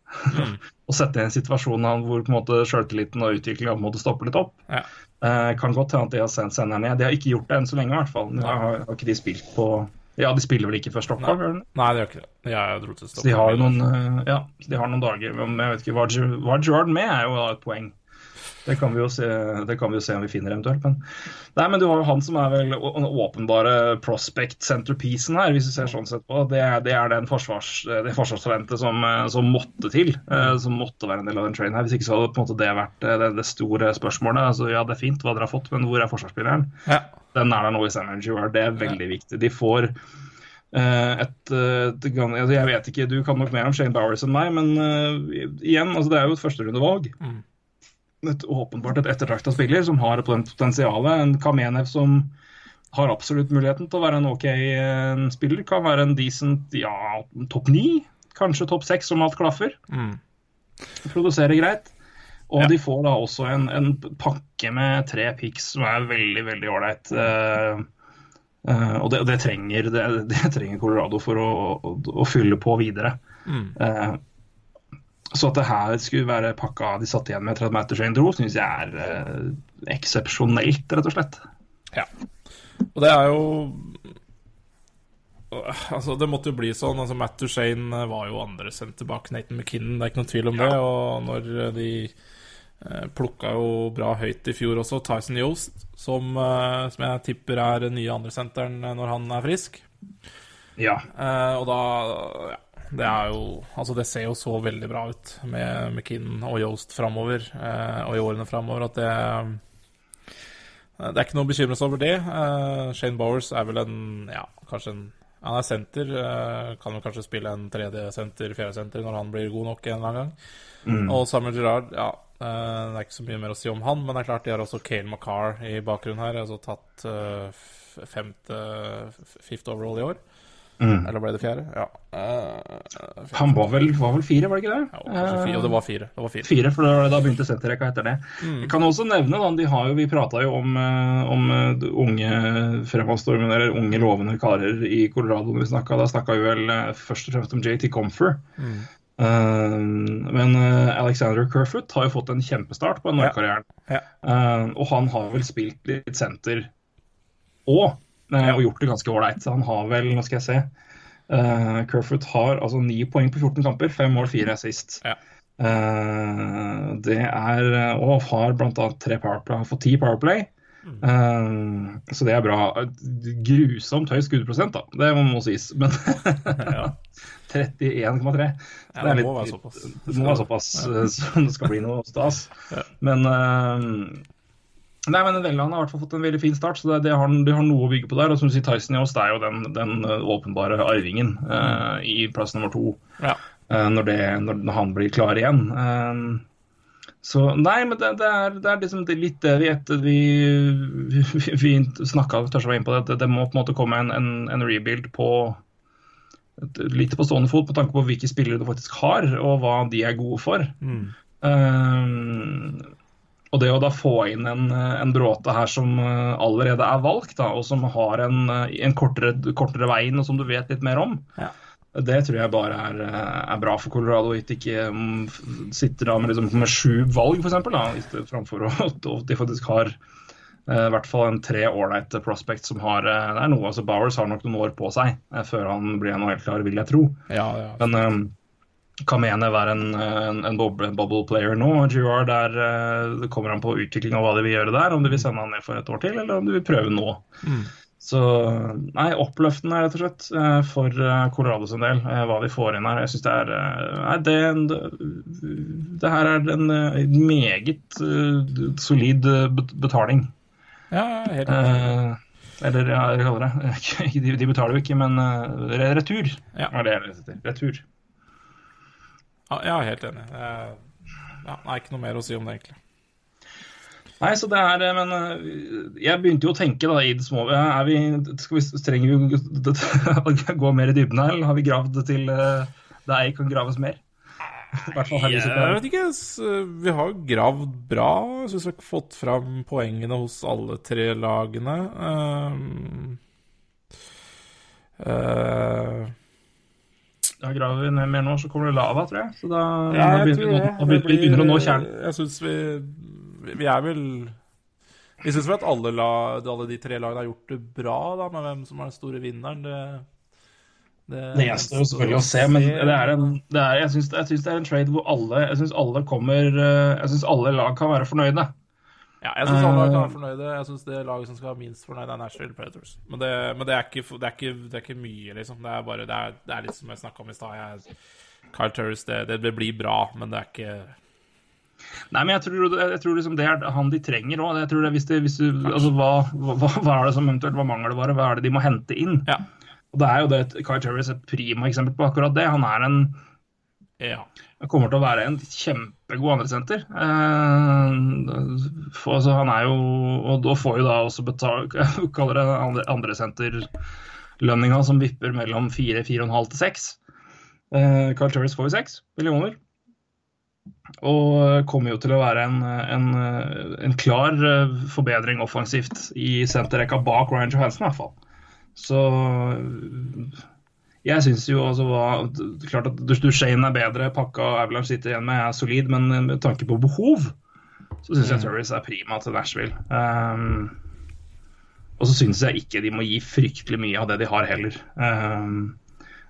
å sette i en situasjon hvor på en måte selvtilliten og utviklinga stopper litt opp. Ja. Eh, kan godt hende at de har sendt senderen ned. De har ikke gjort det enn så lenge, i hvert fall. Nå har, har ikke de spilt på Ja, de spiller vel ikke før Stockholm? Nei? Nei, det gjør ikke det. Jeg dro til Så de har jo noen, eh, ja, de har noen dager men jeg vet ikke, var Gerard med, er jo da et poeng. Det kan, vi jo se, det kan vi jo se om vi finner eventuelt. Men, nei, men du har jo han som er vel den åpenbare prospect centerpiecen her, hvis du ser sånn sett på. Det det er den forsvars, det forsvarstalentet som, som måtte til. eh, Som måtte være en del av den trainen her. Hvis ikke så hadde på en måte det vært eh, det, det store spørsmålet. Altså, ja, det er fint hva dere har fått, men hvor er forsvarsspilleren? Ja. Den er der nå i San Gerard. Det er veldig viktig. De får eh, et, et altså, Jeg vet ikke, du kan nok mer om Shane Bowers enn meg, men uh, igjen, altså, det er jo et førsterundevalg. Mm. Et, åpenbart et ettertrakta spiller som har et potensial. En Kamenev som har absolutt muligheten til å være en OK eh, spiller. Kan være en decent ja, topp ni, kanskje topp seks om alt klaffer. Mm. Produserer greit. Og Ja. de får da også en, en pakke med tre picks som er veldig, veldig ålreit. Uh, og det, det, trenger, det, det trenger Colorado for å, å, å fylle på videre. Mm. Eh, så at det her skulle være pakka de satt igjen med etter at Matt Duchene dro, syns jeg er eh, eksepsjonelt, rett og slett. Ja. Og det er jo Altså, det måtte jo bli sånn. Altså, Matt Duchene var jo andre sendt tilbake Nathan McKinnon, det er ikke noen tvil om det. Og når de Uh, Plukka jo bra høyt i fjor også, Tyson Yost, som, uh, som jeg tipper er nye andresenteren når han er frisk. Ja. Og da ja, Det jo Altså, det ser jo så veldig bra ut med McKinnon og Yost framover, og i årene framover, at det det er ikke noe å bekymre seg over det. Shane Bowers er vel en Ja, kanskje en han er senter. Kan jo kanskje spille en tredje senter, fjerde senter når han blir god nok en eller annen gang. Mm. Og Samuel Girard, ja Det er ikke så mye mer å si om han, men det er klart de har også Kale McCarr i bakgrunnen her. Altså tatt femte Fifth overall i år. Mm. Eller ble det fjerde? Ja. Uh, han var vel, var vel, fire, var det ikke det? Ja, fire, og det var fire. Det var fire. fire for da, da begynte senterrekka etter det. Mm. Jeg kan også nevne, da, de har jo, Vi prata jo om, eh, om eh, unge fremadstormende, eller unge lovende karer i Colorado når vi snakka. Da snakka vi vel først og fremst om JT Comfer. Mm. Uh, men Alexander Kerfoot har jo fått en kjempestart på NHL-karrieren. Ja. Ja. Uh, og han har vel spilt litt senter òg. Og gjort det ganske ålreit. Han har vel, nå skal jeg se uh, Kerfoot har altså ni poeng på 14 kamper. Fem mål, fire sist. Ja. Uh, det er Og har bl.a. tre powerplay. Han har fått ti powerplay. Mm. Uh, så det er bra. Grusomt høy skuddprosent, da. Det må sies. Men 31,3. Ja, det, det må være såpass. Det må være såpass som det skal bli noe stas. Ja. Men uh, Nei, men Velland har i hvert fall fått en veldig fin start, så det, det har, de har noe å bygge på der. Og som du sier, Tyson Jones er jo den, den eh, åpenbare arvingen uh, i plass nummer to ja. uh, når, det, når, han blir klar igjen. Uh, så nei, men det, det, er, det er, liksom litt det vi etter vi, vi, vi snakka inn på det. Det må på en måte komme en, en, en rebuild på litt på stående fot, på tanke på hvilke spillere du faktisk har, og hva de er gode for. Mm. Og det å da få inn en, en bråte her som eh, allerede er valgt, da, og som har en, eh, en kortere, kortere, vei inn, og som du vet litt mer om, ja. det tror jeg bare er, eh, er bra for Colorado. At de ikke sitter da med, liksom, med sju valg, f.eks., framfor at de faktisk har i hvert fall en tre ålreite prospect som har det er noe, altså Bowers har nok noen år på seg før han blir helt klar, vil jeg tro. Ja, ja. Men Kamene være en, en, en bubble player nå. Girard der, det eh, kommer an på utvikling av hva de vil gjøre der. Om de vil sende han ned for et år til, eller om de vil prøve nå. Mm. Så nei, oppløftende rett og slett eh, for eh, Colorado sin del, hva vi får inn her. Jeg syns det er nei, det, det, det, her er en meget solid betaling. Ja, helt uh, Eller ja, hva kaller det de, de, betaler jo ikke, men retur ja. er det jeg. Retur. Ja, helt enig. Det er ikke noe mer å si om det, egentlig. Nei, så det er Men eh, jeg begynte jo å tenke da i det små er vi, vi, Trenger vi å gå mer i dybden her, eller har vi gravd til uh, det ei kan graves mer? Nei, Jeg vet ikke. Vi har gravd bra. Jeg syns vi har fått fram poengene hos alle tre lagene. Uh, da graver ned mer nå, så kommer det lava, tror jeg. Så da, ja, jeg begynner, nå, vi begynner å nå kjernen. Jeg syns vi, vi er vel Vi syns vel at alle, la, alle, de tre lagene har gjort det bra, da, med hvem som er den store vinneren. Det, det, det gjenstår jo selvfølgelig å se, men det er en, det er, jeg syns det er en trade hvor alle jeg synes alle kommer eh, Jeg syns alle lag kan være fornøyde. Ja, jeg syns alle kan være fornøyde. Jeg syns det laget som skal være minst fornøyd, er Nashville Predators. Men, det, men det, er ikke, det, er ikke, det, er ikke, mye, liksom. Det er bare Det er, det er litt som jeg snakka om i stad. Kyle Turris, det, blir bra, men det er ikke Nei, men jeg tror, jeg tror liksom det er han de trenger òg. Hvis, hvis du, altså, hva, hva, hva, er det som eventuelt var mangelvare? Hva er det de må hente inn? Ja. Og det er jo det Kyle Turris et prima eksempel på akkurat det. Han er en ja. Han kommer til å være en kjempegod andresenter. Eh, for, altså, han er jo Og da får jo da også betalt Kaller det andre, andresenterlønninga som vipper mellom 4, 4,5 til 6. Eh, Carl Turris får jo 6 millioner. Og kommer jo til å være en, en, en klar eh, forbedring offensivt i senterrekka bak Ryan Johansen, i hvert fall. Så jeg syns jo altså Klart at Duchene er bedre, pakka Avalanche sitter igjen med er solid, men med tanke på behov, så syns jeg mm. Turris er prima til Nashville. Um, og så syns jeg ikke de må gi fryktelig mye av det de har heller. Um,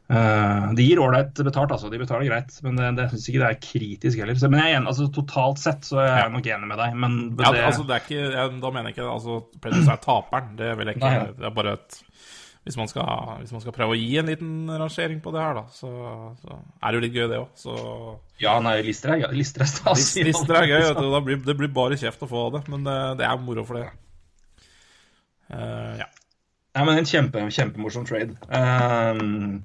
uh, de gir ålreit betalt, altså. De betaler greit. Men det, det syns ikke det er kritisk heller. Så, men jeg er altså, totalt sett så er jeg nok enig med deg. Men Ja, det, altså, det er ikke, jeg, da mener jeg ikke altså, Predators er taperen. Det vil jeg ikke. Nei. Det er bare et hvis man, skal, hvis man skal prøve å gi en liten rangering på det her, da, så, så er det jo litt gøy, det òg. Så ja, nei, lister er, lister er stas. List- Lister er gøy, vet du. Blir, det blir bare kjeft å få av det. Men det, det er moro for det. Uh, ja. Nei, men En kjempe, kjempemorsom trade. Um,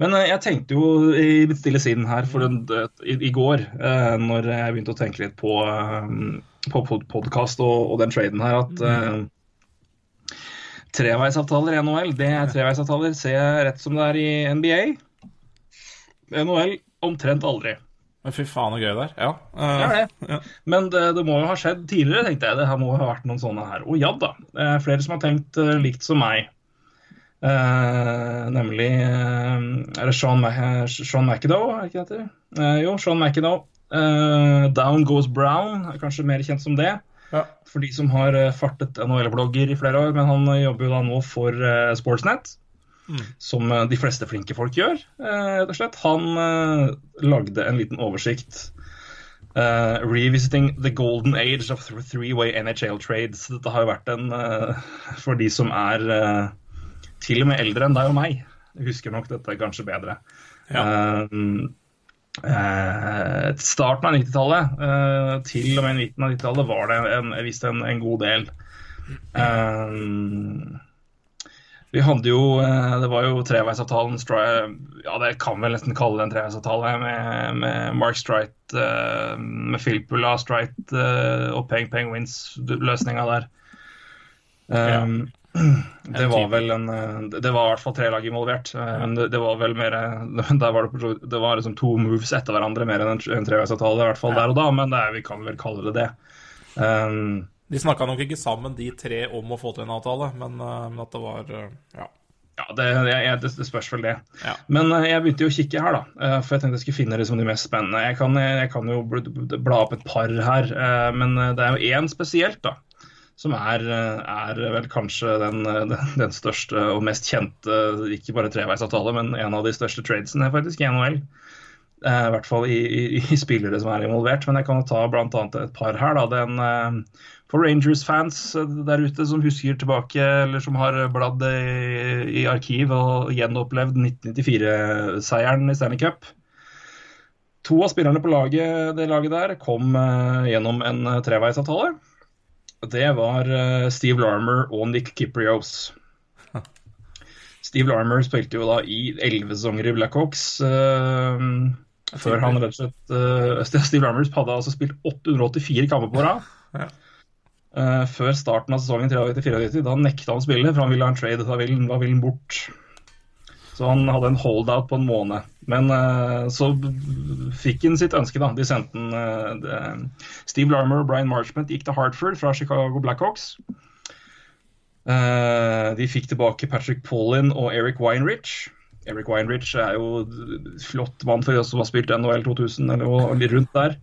men eh, jeg tenkte jo i mitt stille sinn her for en, i, i går, uh, når jeg begynte å tenke litt på, um, på podkast og, og den traden her, at uh, treveisavtaler i NHL, det er treveisavtaler ser jeg rett som det er i NBA. NHL omtrent aldri. Men fy faen, så gøy det er. Ja. Det eh, er det. ja. Men det, det må jo ha skjedd tidligere, tenkte jeg. Det her må ha vært noen sånne her. Og ja da, det er flere som har tenkt uh, likt som meg. Uh, nemlig eh, Er det Sean, Ma Sean McAdoe, er det ikke det heter? Eh, jo, Sean McAdoe. Eh, Down Goes Brown, er kanskje mer kjent som det. Ja. For de som har eh, fartet NHL-blogger i flere år. Men han eh, jobber jo da nå for eh, Sportsnet. Som eh, de fleste flinke folk gjør, rett og slett. Han lagde en liten oversikt. Uh, revisiting the golden age of three-way NHL trades. Dette har jo vært en uh, For de som er uh, til og med eldre enn deg og meg, husker nok dette kanskje bedre. Ja. Eh, starten av 90-tallet eh, til og med midten av 90-tallet var det en, visst en, en god del. Eh, vi hadde jo eh, Det var jo treveisavtalen Ja, det kan vi vel nesten kalle det en treveisavtale med, med Mark Strite, eh, med Filpula, Strite eh, og Peng Peng Wins-løsninga der. Um, det var vel en eh, Det var i hvert fall tre lag involvert. eh, Men det, det var vel mer eh, Der var det, det var liksom to moves etter hverandre mer enn en, en treveisavtale, i hvert fall der og da, men det er, vi kan vel kalle det det. Um, De snakka nok ikke sammen, de tre, om å få til en avtale, men, men at det var Ja. Ja, det, det, det, det spørs vel det. Ja. Men jeg begynte jo å kikke her, da. For jeg tenkte jeg skulle finne liksom de mest spennende. Jeg kan, jeg kan jo bl- bl- bla opp et par her, men det er jo én spesielt, da. Som er, eh, er vel kanskje den, eh, den, den største og mest kjente, ikke bare treveisavtale, men en av de største tradesene faktisk i NHL. Eh, I hvert fall i, i, i spillere som er involvert. Men jeg kan ta annet et par her. da, den For Rangers-fans der ute som husker tilbake, eller som har bladd i, i arkiv og gjenopplevd 1994-seieren i Stanley Cup. To av spillerne på laget, det laget der kom gjennom en treveisavtale. Det var eh, Steve Larmer og Nick Kiprios. Steve Larmer spilte jo da i elleve sesonger i Blackhawks. Uh, før han rett og slett uh, Steve Larmer hadde altså spilt 884 kamper på rad. Ja. Uh, før starten av sesongen 93-94. Da nekta han å spille, for han ville ha en trade. Da ville, da ville han bort. Så han hadde en holdout på en måned. Men eh, så fikk han sitt ønske, da. De sendte han eh, Steve Larmer og Brian Marchment gikk til Hartford fra Chicago Blackhawks. Eh, de fikk tilbake Patrick Paulin og Eric Weinrich. Eric Weinrich er jo flott mann for oss som har spilt NHL 2000 eller litt rundt der.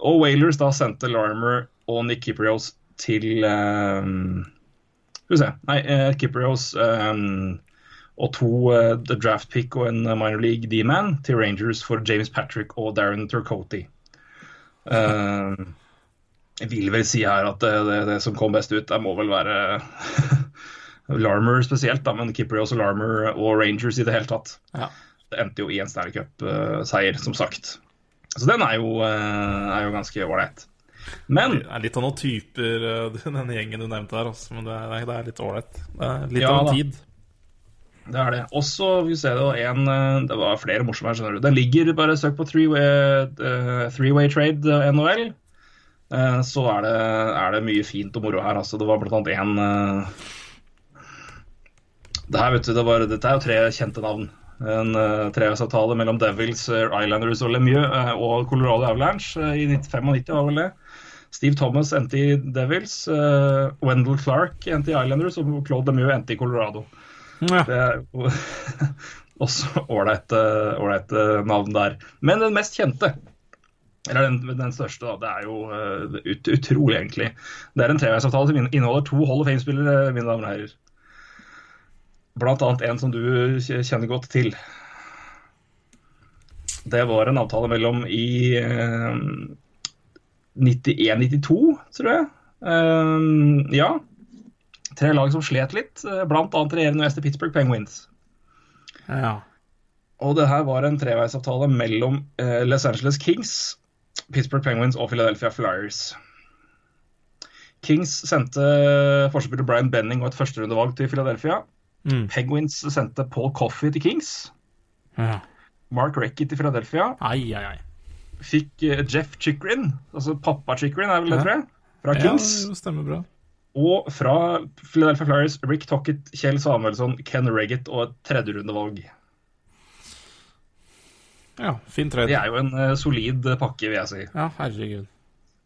Og Wailers da sendte Larmer og Nick Kiprios til Skal vi se Nei, Kiprios eh, og to uh, the draft pick og en minor league D-man til Rangers for James Patrick og Darren Turcoty. Uh, jeg vil vel si her at det, det, det som kom best ut, det må vel være Larmer spesielt, da, men Kipper også Larmer og Rangers i det hele tatt. Ja. Det endte jo i en Stanley Cup-seier, som sagt. Så den er jo, eh, er jo ganske ålreit. Men Det er litt av noen typer, eh, den gjengen du nevnte her, altså, men det er, litt ålreit. Litt Ja, av en tid. Det er det. Også, vi ser det, en, eh, det var flere morsomme her, skjønner du. Den ligger bare søk på three-way uh, three-way trade eh, NHL. Uh, så er det, er det mye fint og moro her. Altså, det var blant annet en uh, det her, vet du, det var, Dette er jo tre kjente navn. En uh, treårsavtale mellom Devils, eh, Islanders og Lemieux eh, og Colorado Avalanche eh, i 1995 var vel det. Steve Thomas endte i Devils. eh, Wendell Clark endte i Islanders, og Claude Lemieux endte i Colorado. Ja. Det er jo også ålreite ålreite navn der. Men den mest kjente, eller den, den største, da, det er jo eh, ut, utrolig, egentlig. Det er en treveisavtale som inneholder to Hall of Fame-spillere, mine damer og herrer. Blant annet en som du kjenner godt til. Det var en avtale mellom i eh, 91-92, tror jeg. Eh, ja. Tre lag som slet litt, eh, blant annet regjerende mester Pittsburgh Penguins. Ja. Og det her var en treveisavtale mellom eh, Los Angeles Kings, Pittsburgh Penguins og Philadelphia Flyers. Kings sendte forspiller Brian Benning og et førsterundevalg til Philadelphia. Mm. Penguins sendte Paul Coffey til Kings. ja. Mark Recchi til Philadelphia. Ai, ai, ai. Fikk eh, Jeff Chikrin, altså pappa Chikrin er vel det, Ja. tror jeg, fra Ja, Kings. det stemmer bra. Og fra Philadelphia Flyers, Rick Tocket, Kjell Samuelsson, Ken Reggett og et tredjerundevalg. Ja, fin tredje. Det er jo en uh, solid pakke, vil jeg si. Ja, herregud.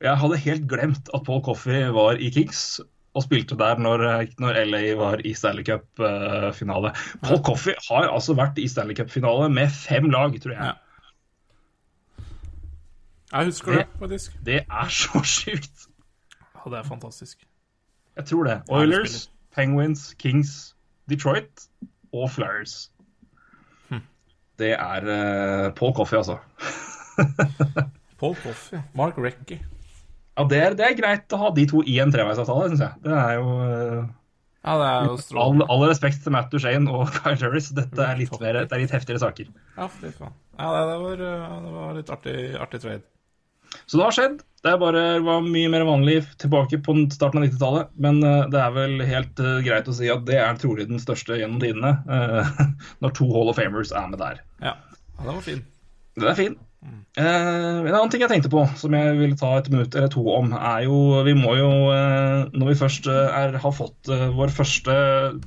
Jeg hadde helt glemt at Paul Coffey var i Kings og spilte der når, når LA var i Stanley Cup-finale. Paul Coffey har altså vært i Stanley Cup-finale med fem lag, tror jeg. Ja. Jeg husker det, faktisk. Det er så sjukt. Ja, det er fantastisk. Jeg tror det. Oilers. Penguins, Kings, Detroit og Flyers. Hm. Det er uh, Paul Coffey, altså. Paul Coffey. Mark Recky. Ja, det er, det er greit å ha de to i en treveisavtale, syns jeg. Det er jo uh, Ja, det er jo all, all respekt til Matt Duchene og Kyle Harris. Dette er litt, mer, det er litt heftigere saker. Ja, fy faen. Ja, det, var, uh, det var litt artig, artig trade. Så det har skjedd. Det er bare, var mye mer vanlig tilbake på starten av 90-tallet. Men eh, det er vel helt eh, greit å si at det er trolig den største gjennom tidene. eh, når to Hall of Famers er med der. Ja, ja den var fin. Den er fin. Eh, en annen ting jeg tenkte på, som jeg ville ta et minutt eller to om, er jo Vi må jo, når vi først er, har fått vår første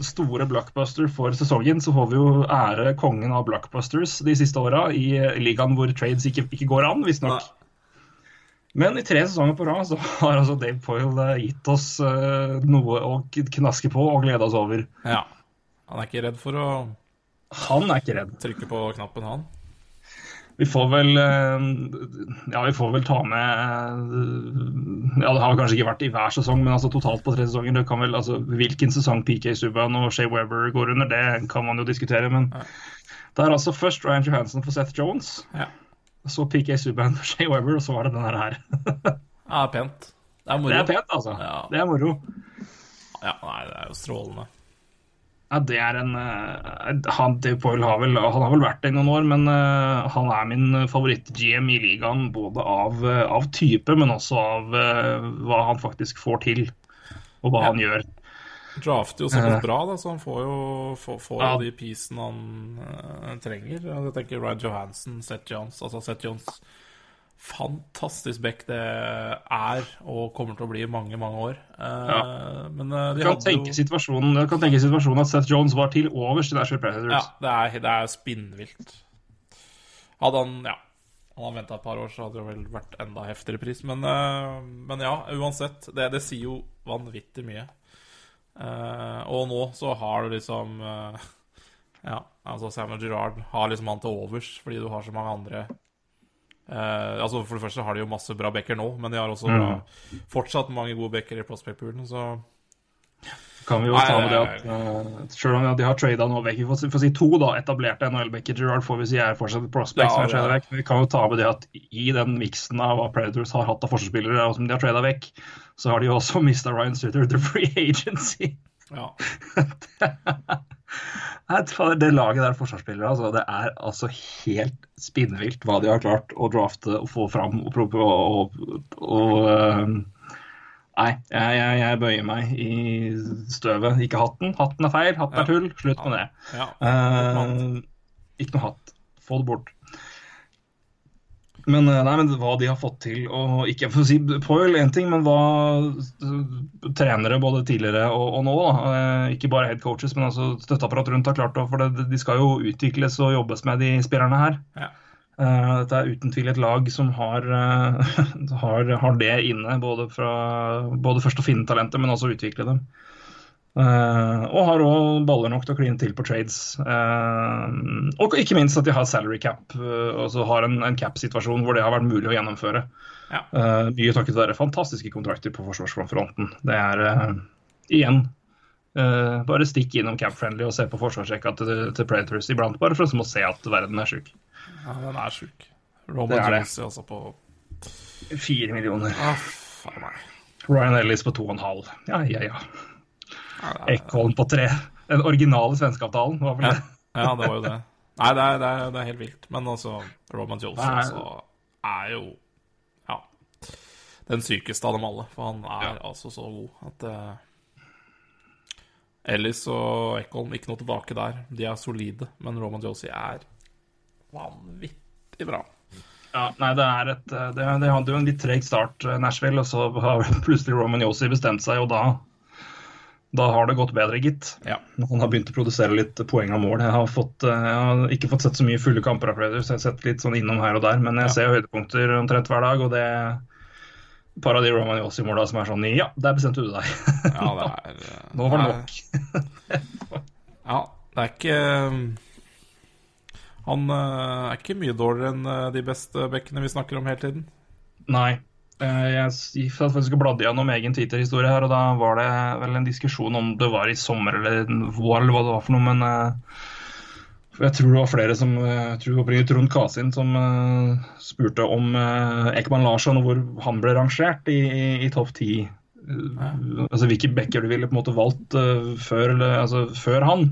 store blockbuster for sesongen, så får vi jo ære kongen av blockbusters de siste åra i ligaen hvor trades ikke, ikke går an, visstnok. Men i tre sesonger på rad så har altså Dave Poyle eh, gitt oss eh, noe å knaske på og glede oss over. Ja. Han er ikke redd for å Han er ikke redd. trykke på knappen, han. Vi får vel eh, Ja, vi får vel ta med Ja, det har kanskje ikke vært i hver sesong, men altså totalt på tre sesonger. Det kan vel, altså Hvilken sesong PK Subhaan og Shea Weber går under, det kan man jo diskutere. Men det er altså først Ryan Johansen for Seth Jones, Ja. Så PK Subhaan for Shea Weber, og så var det den her. Ja, pent. Det er moro. Det er pent, altså. Ja. Det er moro. Ja, nei, det er jo strålende. Ja, det er en eh, han, Poyle har vel, han har vel vært det i noen år, men uh, han er min favoritt-GM i ligaen. Både av, eh, av type, men også av uh, hva han faktisk får til, og hva Ja. han gjør. Drafter jo såpass bra, da, så han får jo, får, får jo de piecene han uh, trenger. Jeg tenker Ryan Johansen, Seth Jones Altså Seth Jones Fantastisk back det er og kommer til å bli i mange, mange år. Eh, Men eh, Du de kan hadde tenke jo situasjonen, du kan tenke situasjonen at Seth Jones var til overs i Nashville Ja, Predators. det er, det er spinnvilt. Hadde han Ja. Han hadde venta et par år, så hadde det vel vært enda heftigere pris. Men, men ja, uansett. Det, det sier jo vanvittig mye. Eh, og nå så har du liksom uh, Ja, altså Samuel Girard har liksom han til overs fordi du har så mange andre. Uh, altså For det første har de jo masse bra backer nå, men de har også bra, fortsatt mange gode backer i prospect-poolen, så Kan vi jo ta med det at uh, selv om de har trada nå vekk Vi får får si to da, etablerte NHL-backer. Gerard får vi si er fortsatt prospects, Ja, er vekk. Vi kan jo ta med det at i den miksen av hva Predators har hatt av forsvarsspillere, og som de har trada vekk, så har de jo også mista Ryan Sutter the free agency. ja. det, Det laget der forsvarsspillere, altså, det er altså helt spinnvilt hva de har klart å drafte og få fram og og, og, og eh, Nei, jeg, jeg, jeg bøyer meg i støvet. Ikke hatten. Hatten er feil, hatten er tull. Slutt med det. ja. Uh, ikke noe hatt. Få det bort. Men, eh, nei, men hva de har fått til og ikke for å si Poil én ting, men hva trenere både tidligere og, og nå, da, eh, ikke bare head coaches, men altså støtteapparat rundt har klart å For det, de skal jo utvikles og jobbes med, de spillerne her. Ja. Eh, dette er uten tvil et lag som har, eh, har, har det inne, både, fra, både først å finne talentet, men også utvikle dem. Uh, og har òg baller nok til å kline til på trades. Uh, og ikke minst at de har salary cap, og altså har en, en cap-situasjon hvor det har vært mulig å gjennomføre. Ja. Mye takket være fantastiske kontrakter på forsvarsfronten. Det er igjen Eh, bare stikk innom Camp Friendly og se på forsvarsrekka til, til Predators iblant, bare for å se at verden er sjuk. Ja, den er sjuk. Roman er. Jonesy altså på Fire millioner. ah, Faen meg. Ryan Ellis på to og en halv. Ja, ja, ja. Ja, Ekholm på tre. Den originale svenskeavtalen var vel Ja, det. ja, det var jo det. Nei, det er, det er, det er helt vilt. Men altså, Roman Jones er... altså, er jo ja, den sykeste av dem alle. For han er Ja. altså så god at eh, Ellis og Ekholm, ikke noe tilbake der. De er solide, men Roman Josie er vanvittig bra. Ja, nei, det er et Det, det hadde jo en litt treg start, eh, Nashville, og så har plutselig Roman Josie bestemt seg, og da da har det gått bedre, gitt. Ja. Han har begynt å produsere litt poeng av mål. Jeg har, fått, eh, jeg har ikke fått sett så mye fulle kamper av Predators, jeg har sett litt sånn innom her og der, men jeg Ja. ser høydepunkter omtrent hver dag, og det et par av de Roman Yossi-måla som er sånn Ja, der bestemte du deg. Ja, det er eh, Nå var det nok. Ja, det er ikke Han eh, er ikke mye dårligere enn eh, de beste bekkene vi snakker om hele tiden. Nei. Eh, Jeg satt faktisk og bladde gjennom egen Twitter-historie her, og da var det vel en diskusjon om det var i sommer eller vår, eller hva det var for noe, men eh, for jeg tror det var flere som eh, Jeg tror Trond Kasin som uh, spurte om uh, Ekman Larsson og hvor han ble rangert i, i, i topp ti. Eh, Altså hvilke bekker du ville på en måte valgt før, eller, altså, før han.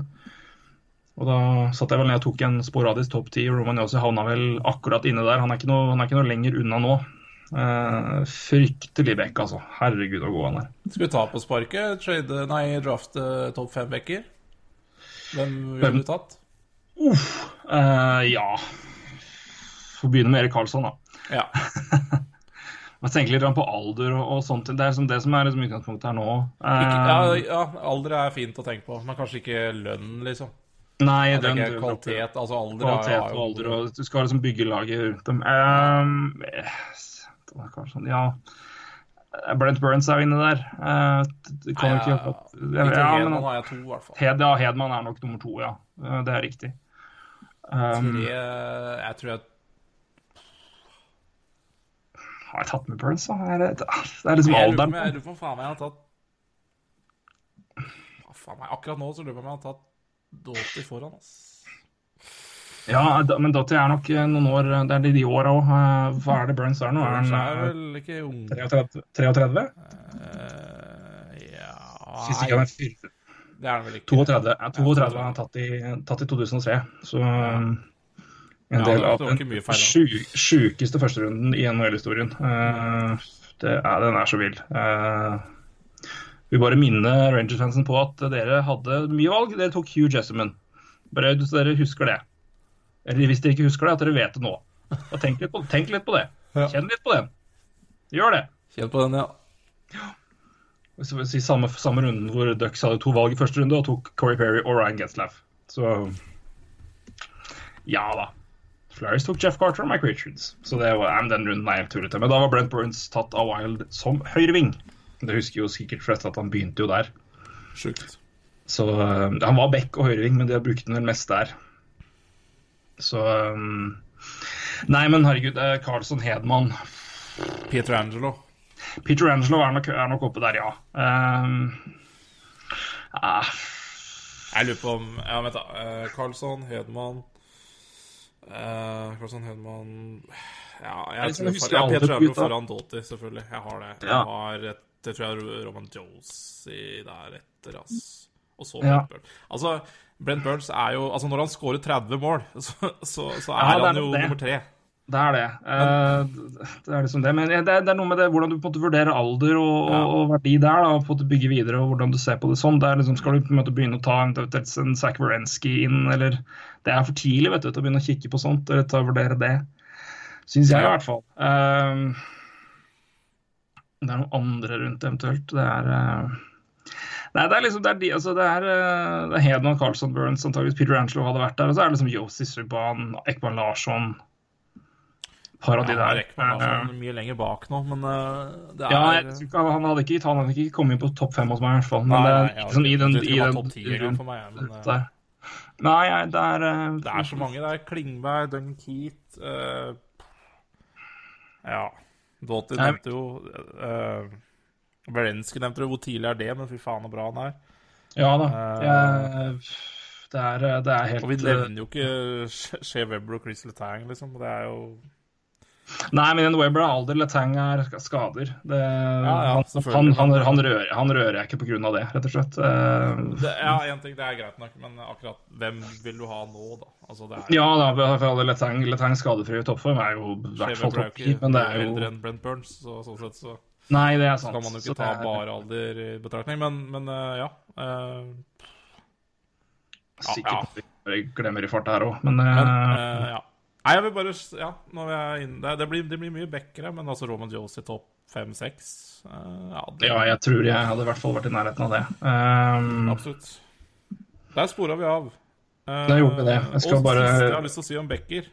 Og da satt jeg vel ned og tok en sporadisk topp ti. Roman Yossi havna vel akkurat inne der. Han er ikke noe, han er ikke noe lenger unna nå. Fryktelig back, altså. Herregud, så god han er. Skal vi ta på sparket? Trade, nei, drafte topp fem bekker? Hvem ville du tatt? Eh, ja Får begynne med Erik Karlsson, da. Ja. Jeg tenker litt på alder og, og sånt. Det er liksom det som er liksom utgangspunktet her nå. Ikke, Eh, ja, ja, alder er fint å tenke på, men kanskje ikke lønn, liksom. nei, den, tenker kvalitet, altså alder kvalitet er og alder, og du skal liksom bygge laget rundt dem. Um, Karlsson, ja Brent Burns er jo inne der. Uh, det Nei, ikke ja, ja, Ikke ja, Hedman men, har jeg to, i hvert fall. Hed, ja, Hedman er nok nummer to, ja. Det er riktig. Um, Tre Jeg tror at har jeg tatt med Burns, da? Er det, det er liksom alderen. jeg- lurer på om faen meg jeg har tatt faen meg, Akkurat nå så lurer jeg på om jeg har tatt Dotty foran, ass. Ja, da- men Dotty er nok eh, noen år Det er de, i åra òg. Hva er det Burns er nå? Burns er eh, vel ikke ung 33? 33? Uh, Ja Syns ikke han fyr- det er han vel ikke. 32. Ja, 32 har han tatt i, tatt i 2003. Så um, en Ja, del av den sjukeste førsterunden i NHL-historien. Uh, det er, den er så vill. Uh, vi bare minne Rangers-fansen på at dere hadde mye valg. Dere tok Hugh Jesseman. Bare så dere husker det. Eller hvis dere ikke husker det, at dere vet det nå. Og tenk litt på, tenk litt på det. Ja. Kjenn litt på det. Gjør det. Kjenn på den, ja. Si samme, samme runden hvor Ducks hadde to valg i første runde og tok Corey Perry og Ryan Getzlaff. Så ja da. Flyers tok Jeff Carter og Mike Richards. Så det var, ja, den runden jeg tullete. Men da var Brent Burns tatt av Wild som høyreving. Det husker jo sikkert flest at han begynte jo der. Sjukt. Så øh, Han var back og høyreving, men de har brukt den vel mest der. Så um, Nei, men herregud. Carlson Hedman Peter Angelo. Peter Angelo er nok, er nok oppe der, ja. Um, ah, Jeg lurer på om Ja, vent, da. Karlsson, Carlsson, Hedman uh, Carlsson, Hedman Ja, jeg, Jeg jeg ja, alle Peter Angelo foran Doty, selvfølgelig. Jeg har det. Jeg Ja. har et, det tror jeg er Roman Josie der etter, ass. Og så Ja. Brent Burns. Altså, Brent Burns er jo Altså, når han scorer 30 mål, så, så, så Ja, er det er han jo det. nummer tre. Det er det. Eh, det er liksom det. Men det er, det er noe med det hvordan du på en måte vurderer alder og, Ja. og, og verdi der, da, og på en måte bygge videre, og hvordan du ser på det sånn. Det er liksom, skal du på en måte begynne å ta eventuelt en Zach Wierenski inn, eller Det er for tidlig vet du, til å begynne å kikke på sånt, eller til å vurdere det. Syns jeg i hvert fall. Eh, det er noen andre rundt eventuelt. Det er eh, Nei, det er liksom, det er, de, altså det er, eh, det er Hedman, Carlson, Burns, antakeligvis Peter Angelo hadde vært der. Og så er det liksom Josi Subhaan, Ekman Larsson par av de Ja, der. Rekman er Eh, mye lenger bak nå, men eh, det er ja, jeg tror ikke, han, hadde ikke, han hadde ikke kommet inn på topp fem hos meg, i hvert fall. Men Nei, det er jeg liksom i den, i den topp 10 engang for meg, men, der. Nei, det er eh, Det er så mange. Det er Klingberg, Duncan Keat uh, Ja. Doughty nevnte jo uh, Berensky nevnte jo hvor tidlig er det, men fy faen så bra han er. Ja da. Jeg, det, er, det er helt Og vi nevner jo ikke Shea- Webber og Chris Letang, liksom. Det er jo Nei, men en Webber er alder, Letang er skader. Det, ja, han, han, han, han, rører, han rører jeg ikke pga. det, rett og slett. Eh, det, Ja, én ting, det er greit nok, men akkurat hvem vil du ha nå, da? Altså, det er Ja da, for alle Letang, Letang skadefri i toppform er jo i hvert fall topp ti, men det er eldre jo enn Brent Burns, så sånn sett så Nei, det er sant. Så kan man jo ikke ta er- bare alder i betraktning, men, men eh, ja. eh, Sikkert jeg glemmer i farta her òg, men, men eh, ja. Nei, jeg vil bare Ja, når vi er inne det, blir, det blir mye backere, men altså Roman Josie topp fem-seks Ja, det, ja, jeg tror jeg hadde i hvert fall vært i nærheten av det. Um, absolutt. Der spora vi av. Eh, Der gjorde vi det. Jeg skal og bare- siste jeg har lyst til å si om Becker,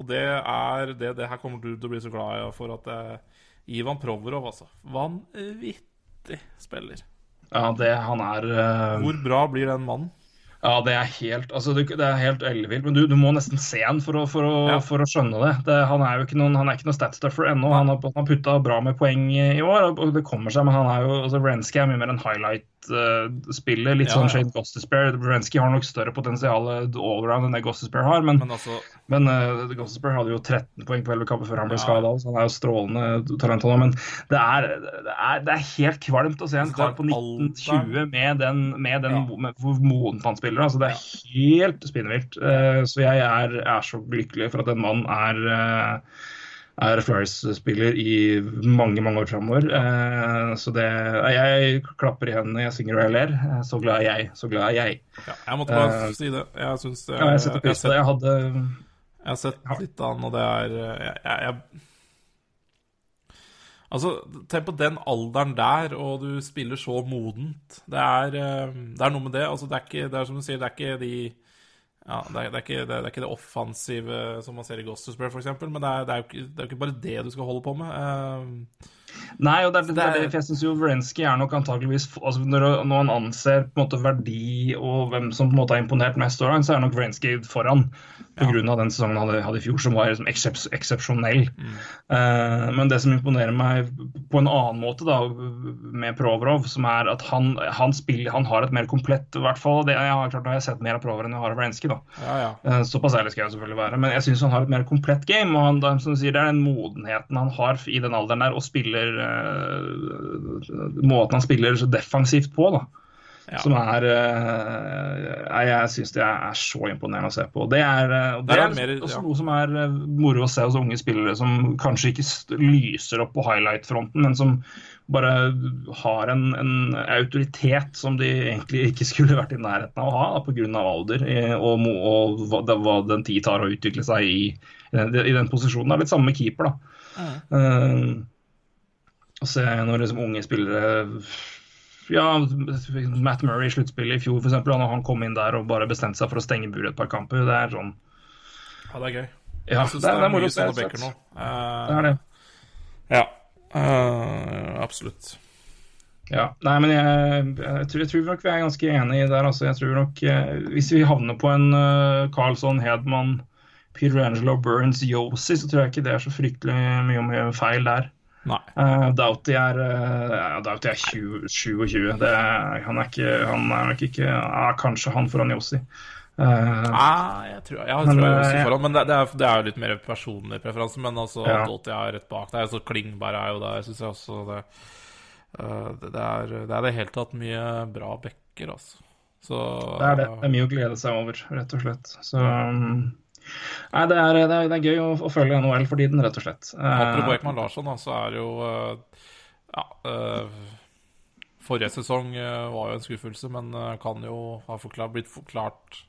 og det er det, det her kommer du til å bli så glad i for at eh, Ivan Provorov, altså. Vanvittig spiller. ja, det han er uh... Hvor bra blir den mannen? Ja, det er helt altså, det, det er helt ellevilt. Men du, du må nesten se han for å, for å, Ja. for å skjønne det. det. Han er jo ikke noen, han er ikke noen statstuffer ennå. Han har, han putta bra med poeng i år, og det kommer seg. Men han er jo, altså Renski er mye mer en highlight-spiller. litt Ja, sånn ja. Shane Renski har nok større potensial allround enn det Gostisbehere har. Men, Men altså men uh, hadde jo 13 poeng på 11 kamper før han ble Ja. skada, så han er jo strålende talent. Men det er, det, er, det er helt kvalmt å se en kar på 1920 med den, med den med hvor moden han spiller. Altså, det er helt spinnvilt. Eh, så jeg er, er så lykkelig for at en mann er uh, er Flyers-spiller i mange mange år framover. Eh, så det Jeg klapper i hendene, jeg synger og jeg ler. Eh, Så glad er jeg. Så glad er jeg. ja, Jeg måtte bare uh, si det. Jeg syns det Ja, jeg setter har pris på sett, det. Jeg hadde jeg har sett litt av og det er eh, jeg, jeg, jeg Altså, tenk på den alderen der, og du spiller så modent. Det er, eh, det er noe med det. Altså, det er ikke Det er som du sier, det er ikke de ja, det, er, det, er ikke, det, er, det er ikke det offensive som man ser i Ghostersburg, f.eks., men det er, det, er jo ikke, det er ikke bare det du skal holde på med. Uh, Nei, og det er, det er jeg syns jo Wrenski er nok antakeligvis altså når, når han anser på en måte verdi og hvem som på en måte har imponert mest, så er nok Wrenski foran. På Ja. den sesongen han hadde, i fjor, som var liksom eksep eksepsjonell. Mm. Uh, men det som imponerer meg på en annen måte da, med Provorov, som er at han, han, spiller, han har et mer komplett i hvert fall, det, jeg har klart har jeg sett mer av Provorov enn jeg har av Wrenski. da. ja, ja. uh, Såpass ærlig skal jeg selvfølgelig være, men jeg syns han har et mer komplett game. og han, det, som du sier, det er den modenheten han har i den alderen der, og spiller uh, Måten han spiller så defensivt på, da. Ja. Som er eh, Jeg syns det er så imponerende å se på. Det er, eh, det er er det mer- også ja. noe som er eh, moro å se hos unge spillere som kanskje ikke lyser opp på highlight-fronten, men som bare har en, en autoritet som de egentlig ikke skulle vært i nærheten av å ha pga. alder og, og, og hva, den tid tar å utvikle seg i, i, den, i den posisjonen. Det er litt samme med keeper. da. Eh, å se når liksom unge spillere ja, Matt Murray i sluttspillet i fjor, når han kom inn der og bare bestemte seg for å stenge buret et par kamper. Det er sånn ja, det er gøy. Ja, jeg syns det det, er- mye det, sånne nå. slett. Eh, Det er det. Ja. Uh, absolutt. Ja, nei, men jeg, jeg, tror, jeg tror nok vi er ganske enige der. Altså. Jeg tror nok, eh, Hvis vi havner på en uh, Carlsson, Hedman, Peter Angelo, Burns, Yosi, så tror jeg ikke det er så fryktelig mye om feil der. Uh, Doughty er, uh, Doughty er 20, 27. Det han, er ikke, han er nok ikke ja, Kanskje han foran Yosi. Uh, Nei, jeg tror jeg, Men, tror jeg også foran, men det, det, er, det er jo litt mer personlig preferanse. Men altså, Ja. Doughty er rett bak der. Så Klingberg er jo der, syns jeg også. Det, det, det, er, det er det hele tatt mye bra backer, altså. Så det er det. Det er mye å glede seg over, rett og slett. Så um, Nei, det er, det er, det er gøy å, å følge NHL for tiden, rett og slett. Apropos Ekman Larsson, da, så er det jo eh, Ja. eh, forrige sesong eh, var jo en skuffelse, men eh, kan jo ha forklart, blitt forklart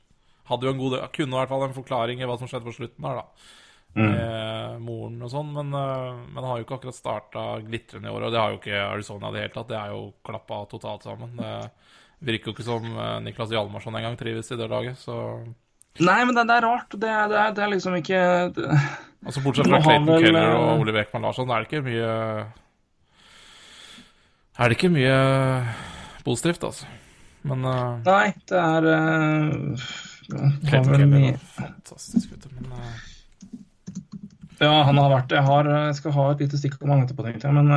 Hadde jo en god del, Kunne i hvert fall en forklaring i hva som skjedde på slutten her, da. Med moren og sånn, men, eh, men har jo ikke akkurat starta glitrende i år. Og det har jo ikke Arizona i det hele tatt. Det er jo klappa totalt sammen. Det virker jo ikke som eh, Niklas Hjalmarsson engang trives i det laget, så Nei, men det, det er rart. Det, det, det er liksom ikke det, Altså Bortsett fra Clayton vel, Keller eh, og Oliver Ekman Larsson, er det ikke mye Er det ikke mye positivt, altså. Men uh, Nei, det er uh, Clayton Keller mye- er fantastisk, vet du. Men uh... Ja, han har vært Jeg, har, jeg skal ha et lite stikk om han etterpå, tenkte jeg, men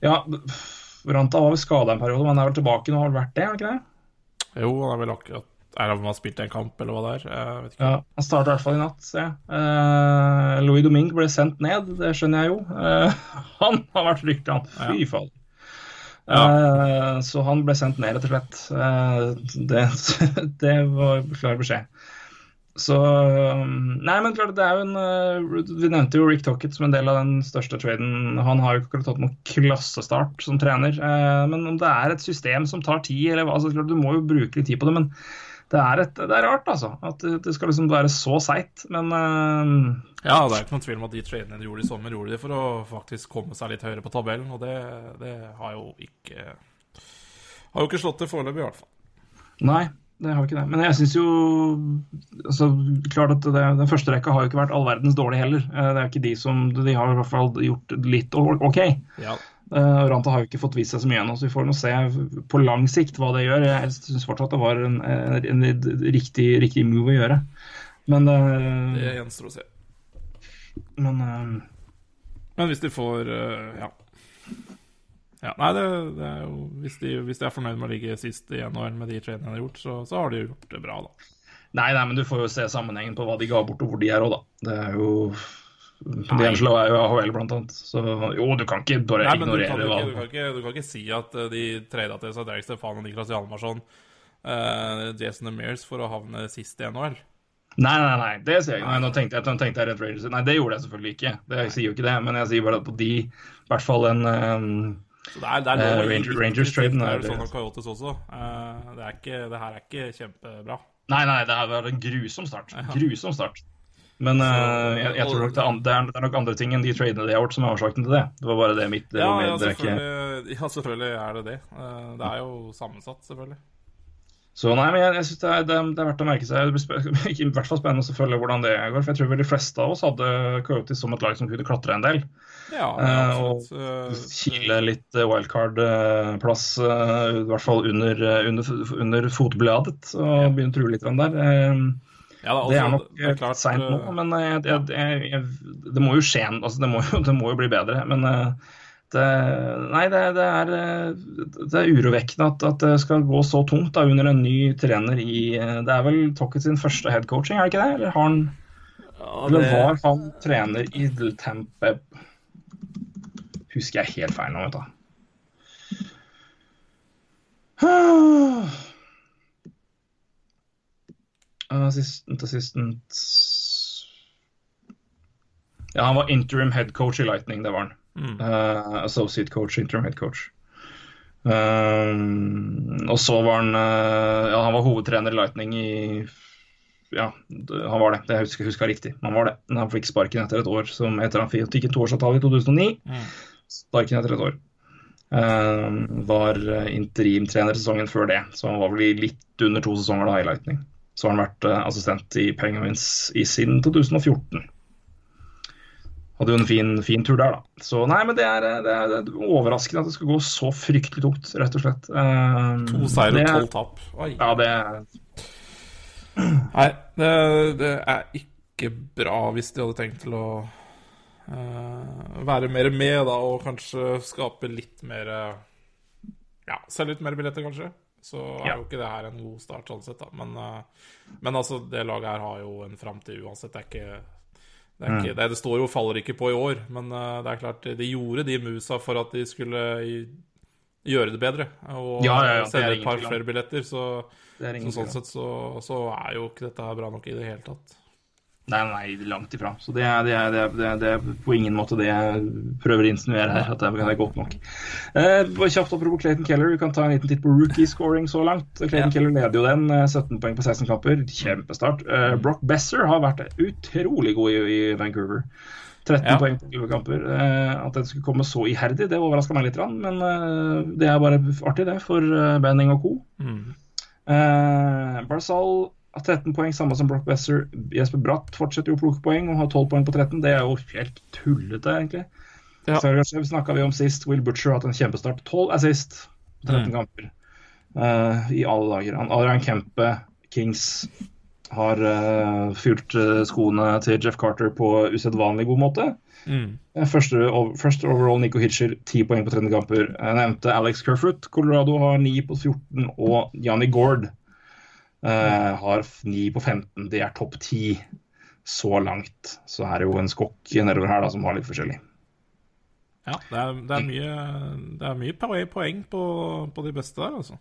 Ja, Ranta var vel skada en periode, men han er vel tilbake nå, har det vært det? har han ikke det? Jo, han er vel akkurat Er han har spilt en kamp, eller hva det er? Ikke. Ja, Han starta i hvert fall i natt, ser jeg. Uh, Louis Domingue ble sendt ned, det skjønner jeg jo. Uh, han har vært ryktet, han. Fy faen. Eh, så han ble sendt ned, rett og slett. Eh, det, det var klar beskjed. Så um, Nei, men klart, det er jo en uh, Vi nevnte jo Rick Tocket som en del av den største traden. Han har jo ikke tatt noen klassestart som trener. Uh, men om det er et system som tar tid, eller hva altså, klart, Du må jo bruke litt tid på det. Men det er, et, det er rart, altså. At det, skal liksom være så seigt. Men uh, Ja, det er ikke noen tvil om at de tradene de gjorde i sommer, gjorde de for å faktisk komme seg litt høyere på tabellen. Og det, det har jo ikke Har jo ikke slått til foreløpig, i hvert fall. Nei, det har ikke det. Men jeg syns jo altså, klart at det, Den første rekka har jo ikke vært all verdens dårlig heller. Eh, Det er ikke de som De har i hvert fall gjort litt OK. Ja. Uh, Ranta har jo ikke fått vist seg så mye ennå, så vi får nå se på lang sikt hva det gjør. Jeg syns fortsatt det var en, en, en riktig, riktig move å gjøre. Men, uh, Det gjenstår å se. men uh, Men hvis de får uh, Ja. Ja nei, det, det er jo hvis de, hvis de er fornøyd med å ligge sist i NHL med de tradene de har gjort, så, så har de gjort det bra, da. Nei, nei, men du får jo se sammenhengen på hva de ga bort og hvor de er òg, da. Det er jo D'Angelo er jo AHL, blant annet. Så jo, du kan ikke bare Nei, men du kan, ikke, du, kan ikke, du kan ikke si at eh, de trada til seg Derek Stefan og Niklas Hjalmarsson, uh, Jason Mears for å havne sist i NHL. Nei, nei, nei, det sier jeg ikke. Nei, nå tenkte jeg, nå tenkte jeg Red Raiders. Nei, det gjorde jeg selvfølgelig ikke. Det, jeg sier jo ikke det, men jeg sier bare at på de, i hvert fall en um, Så det er, det er Eh, Ranger- Rangers-traden er sånn av Coyotes også. Uh, det, ikke, det her er ikke kjempebra. Nei, nei, det vært en grusom start. Grusom start. Men uh, jeg, jeg tror nok det det, er, nok andre ting enn de tradene de har gjort, som er årsaken til det. Det var bare det mitt det Ja, var ja, ikke... selvfølgelig, ja, selvfølgelig er det det. Det er jo sammensatt, selvfølgelig. Så nei, men jeg, jeg synes det er, det, det er verdt å merke seg. Det blir i hvert fall spennende å følge hvordan det går. For jeg tror vel de fleste av oss hadde Coyotes som et lag som kunne klatre en del. Ja, Eh, absolutt. Eh, Kile litt eh, wildcard-plass, i hvert fall under, eh, under, under fotbladet, og begynne å true litt hvem der. Eh, ja, Det er altså, nok det er seint nå, eh, men jeg, jeg, det må jo skje altså det, må jo, det må jo bli bedre. Men eh, nei, det, det, er, eh, det er urovekkende at, at det skal gå så tungt da, under en ny trener i eh, Det er vel Tocket sin første headcoaching, er det ikke det? Eller, har han, ja, eller var han trener i Tempe Husker jeg helt feil nå, vet du. Assistant, assistant Ja, han var interim headcoach i Lightning, det var han. Mm. Eh, associate coach, interim head coach. Um, og så var han uh, Ja, han var hovedtrener i Lightning i Ja, han var det. Det husker jeg husker riktig. Han var det. Men han fikk sparken etter et år som etter han fikk en toårsavtale i 2009. Mm. Sparken etter et år. Um, var interimtrener sesongen før det, så han var vel litt under to sesonger da i Lightning. Så har han vært assistent i Penguins i siden 2014. Hadde jo en fin, fin tur der, da. Så nei, men det er, eh, det er, det er overraskende at det skal gå så fryktelig tungt, rett og slett. Um, To seier og tolv tap. Oi. Ja, det Nei, det, det er ikke bra hvis de hadde tenkt til å uh, være mer med, da, og kanskje skape litt mer Ja, selge litt mer billetter, kanskje. Så er Ja. jo ikke det her en god start, sånn sett, da. Men, uh, men altså, det laget her har jo en framtid uansett. Det er ikke det, er Mm. ikke, det, det står jo faller ikke på i år, men eh, det er klart de gjorde de musa for at de skulle gjøre det bedre. Og Ja, ja, ja, selge et par flere billetter. Så, så sånn sett så, så er jo ikke dette bra nok i det hele tatt. Nei, nei, langt ifra. Så det er, det, er, det, er, det, er, på ingen måte det jeg prøver å insinuere her. At det er, godt nok. Eh, kjapt apropos Clayton Keller, vi kan ta en liten titt på rookie-scoring så langt. Clayton Ja. Keller leder jo den. eh, 17 poeng på 16 kamper. Kjempestart. Eh, Brock Besser har vært utrolig god i, i Vancouver. 13 Ja. poeng på 11 kamper. Eh, at den skulle komme så iherdig, det overraska meg litt. Men eh, det er bare artig, det, for eh, Benning og co. Mm. Uh, Barzal 13 poeng, samme som Brock Besser. Jesper Bratt fortsetter jo å plukke poeng og har 12 poeng på 13. Det er jo helt tullete, egentlig. Ja. Sergachev snakka vi om sist. Will Butcher har hatt en kjempestart. 12 assist på 13 Mm. kamper. uh, I alle dager. Adrian Kempe, Kings har uh, fylt uh, skoene til Jeff Carter på usedvanlig god måte. Mm. Første, over, første overall Nico Hitcher, 10 poeng på 30 kamper. Jeg nevnte Alex Kerfoot. Colorado har 9 på 14, og Janni Gord har 9 på 15. Det er topp 10 så langt. Så her er jo en skokk nedover her da, som har litt forskjellig. Ja, det er, det er mye, det er mye poeng, poeng på, på, de beste der, altså.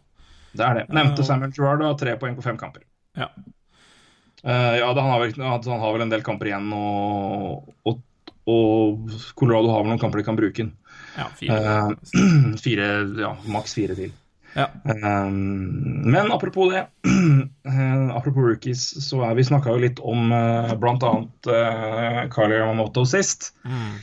Det er det. Nevnte Samuel Gerrard har tre poeng på fem kamper. Ja. Uh, ja, han har, vel, han har, vel, en del kamper igjen, og, og, og, Colorado har vel noen kamper de kan bruke den. Ja, fire. Uh, fire ja, maks fire til. Ja. Um, men apropos det, uh, apropos rookies, så er vi snakka jo litt om uh, bl.a. Uh, Carly Yamamoto sist. Mm.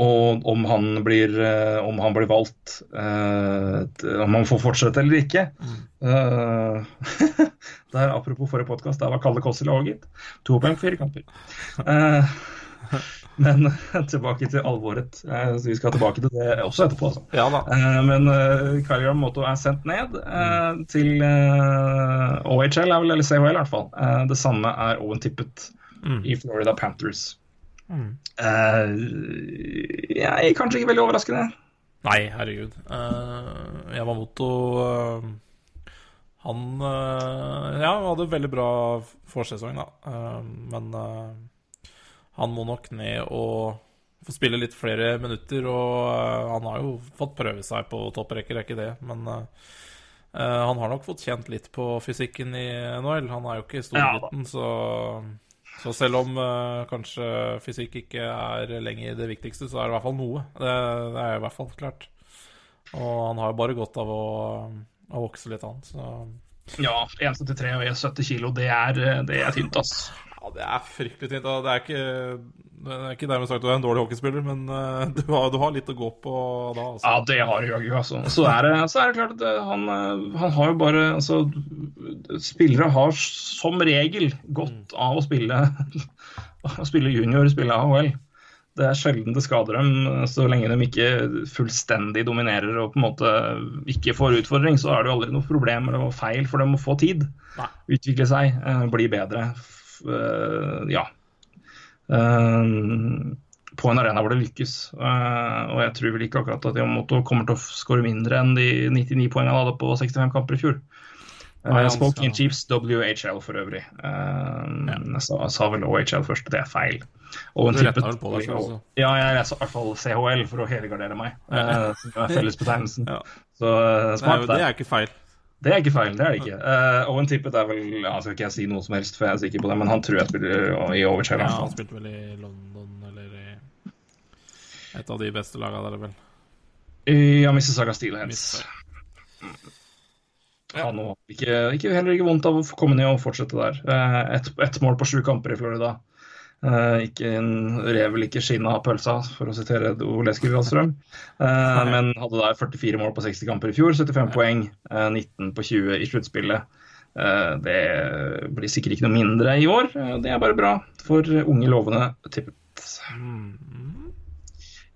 Og om han blir, uh, om han blir valgt, uh, om han får fortsette eller ikke. Uh, der, apropos forrige podkast, der var Kalle Kåss i laget. To poeng fire kamper. men tilbake til alvoret. vi skal tilbake til det også etterpå. Altså. Ja, da. men Kylie Yamamoto er sendt ned mm. til OHL, er eller CHL i hvert fall. det samme er Owen Tippett mm. i Florida Panthers. Mm. Jeg er kanskje ikke veldig overraskende. Nei, herregud. Jeg var moto Han ja, hadde veldig bra forsesong, da. men han må nok ned og få spille litt flere minutter. Og han har jo fått prøve seg på topprekker, er ikke det. Men han har nok fått kjent litt på fysikken i NHL. Han er jo ikke storgutten, ja, så så selv om uh, kanskje fysikk ikke er lenger det viktigste, så er det i hvert fall noe. Det, det er i hvert fall klart. Og han har jo bare godt av å, å vokse litt, han. Så. Ja, 1,73 og 70 kilo, det er, det er tynt, ass. Ja, det er fryktelig tynt. Det er ikke, det er ikke dermed sagt at du er en dårlig hockeyspiller, men uh, du, har, du, har, litt å gå på da. Altså. Ja, det har jeg jaggu, altså. Så er, det, så er det klart at det, han, han, har jo bare Altså, spillere har som regel godt av å spille, å spille junior, spille AHL. Det er sjelden det skader dem, så lenge de ikke fullstendig dominerer og på en måte ikke får utfordring, så er det jo aldri noe problem eller noe feil for dem å få tid. Nei. Utvikle seg, bli bedre. Uh, ja. Uh, på en arena hvor det lykkes. Uh, og jeg tror vel ikke akkurat at Yamoto kommer til å skåre mindre enn de 99 poengene han hadde på 65 kamper i fjor. Uh, Spoken Chiefs WHL for øvrig. Uh, ja. jeg, sa, sa, vel OHL først, det er feil. Og du retta vel på deg selv også? Ja, jeg sa i hvert fall CHL for å helgardere meg. Uh, som er fellesbetegnelsen. ja. Så smart der. Det er ikke feil. Det er ikke feil, det er det ikke. Uh, Owen Tippet er vel ja, Skal ikke jeg si noe som helst, for jeg er sikker på det, men han tror jeg spiller i OHL. Ja, han spilte vel i London eller i et av de beste lagene der, vel. Ja, Mississauga Steelheads. Ja. Han ikke, ikke, heller ikke vondt av å komme ned og fortsette der. Uh, ett et mål på sju kamper i Florida. Uh, ikke en rev vil ikke skinne av pølsa, for å sitere Oleski Wallstrøm. Uh, men hadde der 44 mål på 60 kamper i fjor, 75 poeng, uh, 19 på 20 i sluttspillet. det blir sikkert ikke noe mindre i år. det er bare bra for unge, lovende tippet.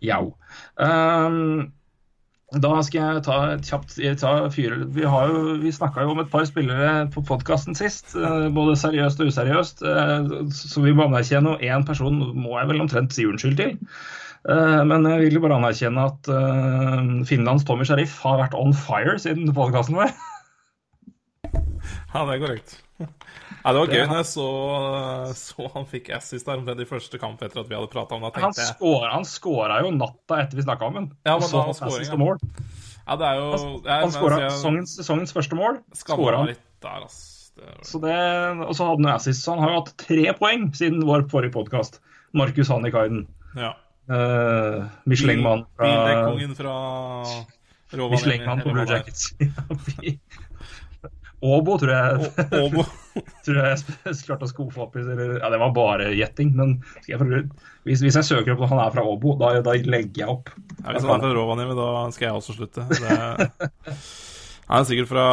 Jau. Um, da skal jeg ta et kjapt ta fyre. Vi, har jo, vi snakka jo om et par spillere på podkasten sist, eh, både seriøst og useriøst. eh, Så vi må anerkjenne, og én person må jeg vel omtrent si unnskyld til. Eh, Men jeg vil jo bare anerkjenne at Finlands Tommy Sharif har vært on fire siden podkasten vår. Ja, det er korrekt. Ja, det var gøy når jeg så, så han fikk assist der omtrent i første kamp etter at vi hadde prata om det. Han, skåra, han skåra jo natta etter vi snakka om den. Ja, men da skåring, ja. mål. Ja, det er jo Han, han skåra sesongens, sesongens, første mål. Skåra han. Litt der, ass. Det var... så det, og så hadde han assist, så han har jo hatt tre poeng siden vår forrige podkast. Markus Hannikaiden. Ja. Uh, Michelin-mann fra Bildekongen fra Michelin-mann på Blue Jackets. Åbo, tror jeg. Åbo. tror jeg jeg klarte å skuffe opp i. Ja, det var bare gjetting, men jeg hvis, hvis, jeg søker opp at han er fra Åbo, da, da, legger jeg opp. Ja, hvis han er fra Rovaniemi, da skal jeg også slutte. Det, han er sikkert fra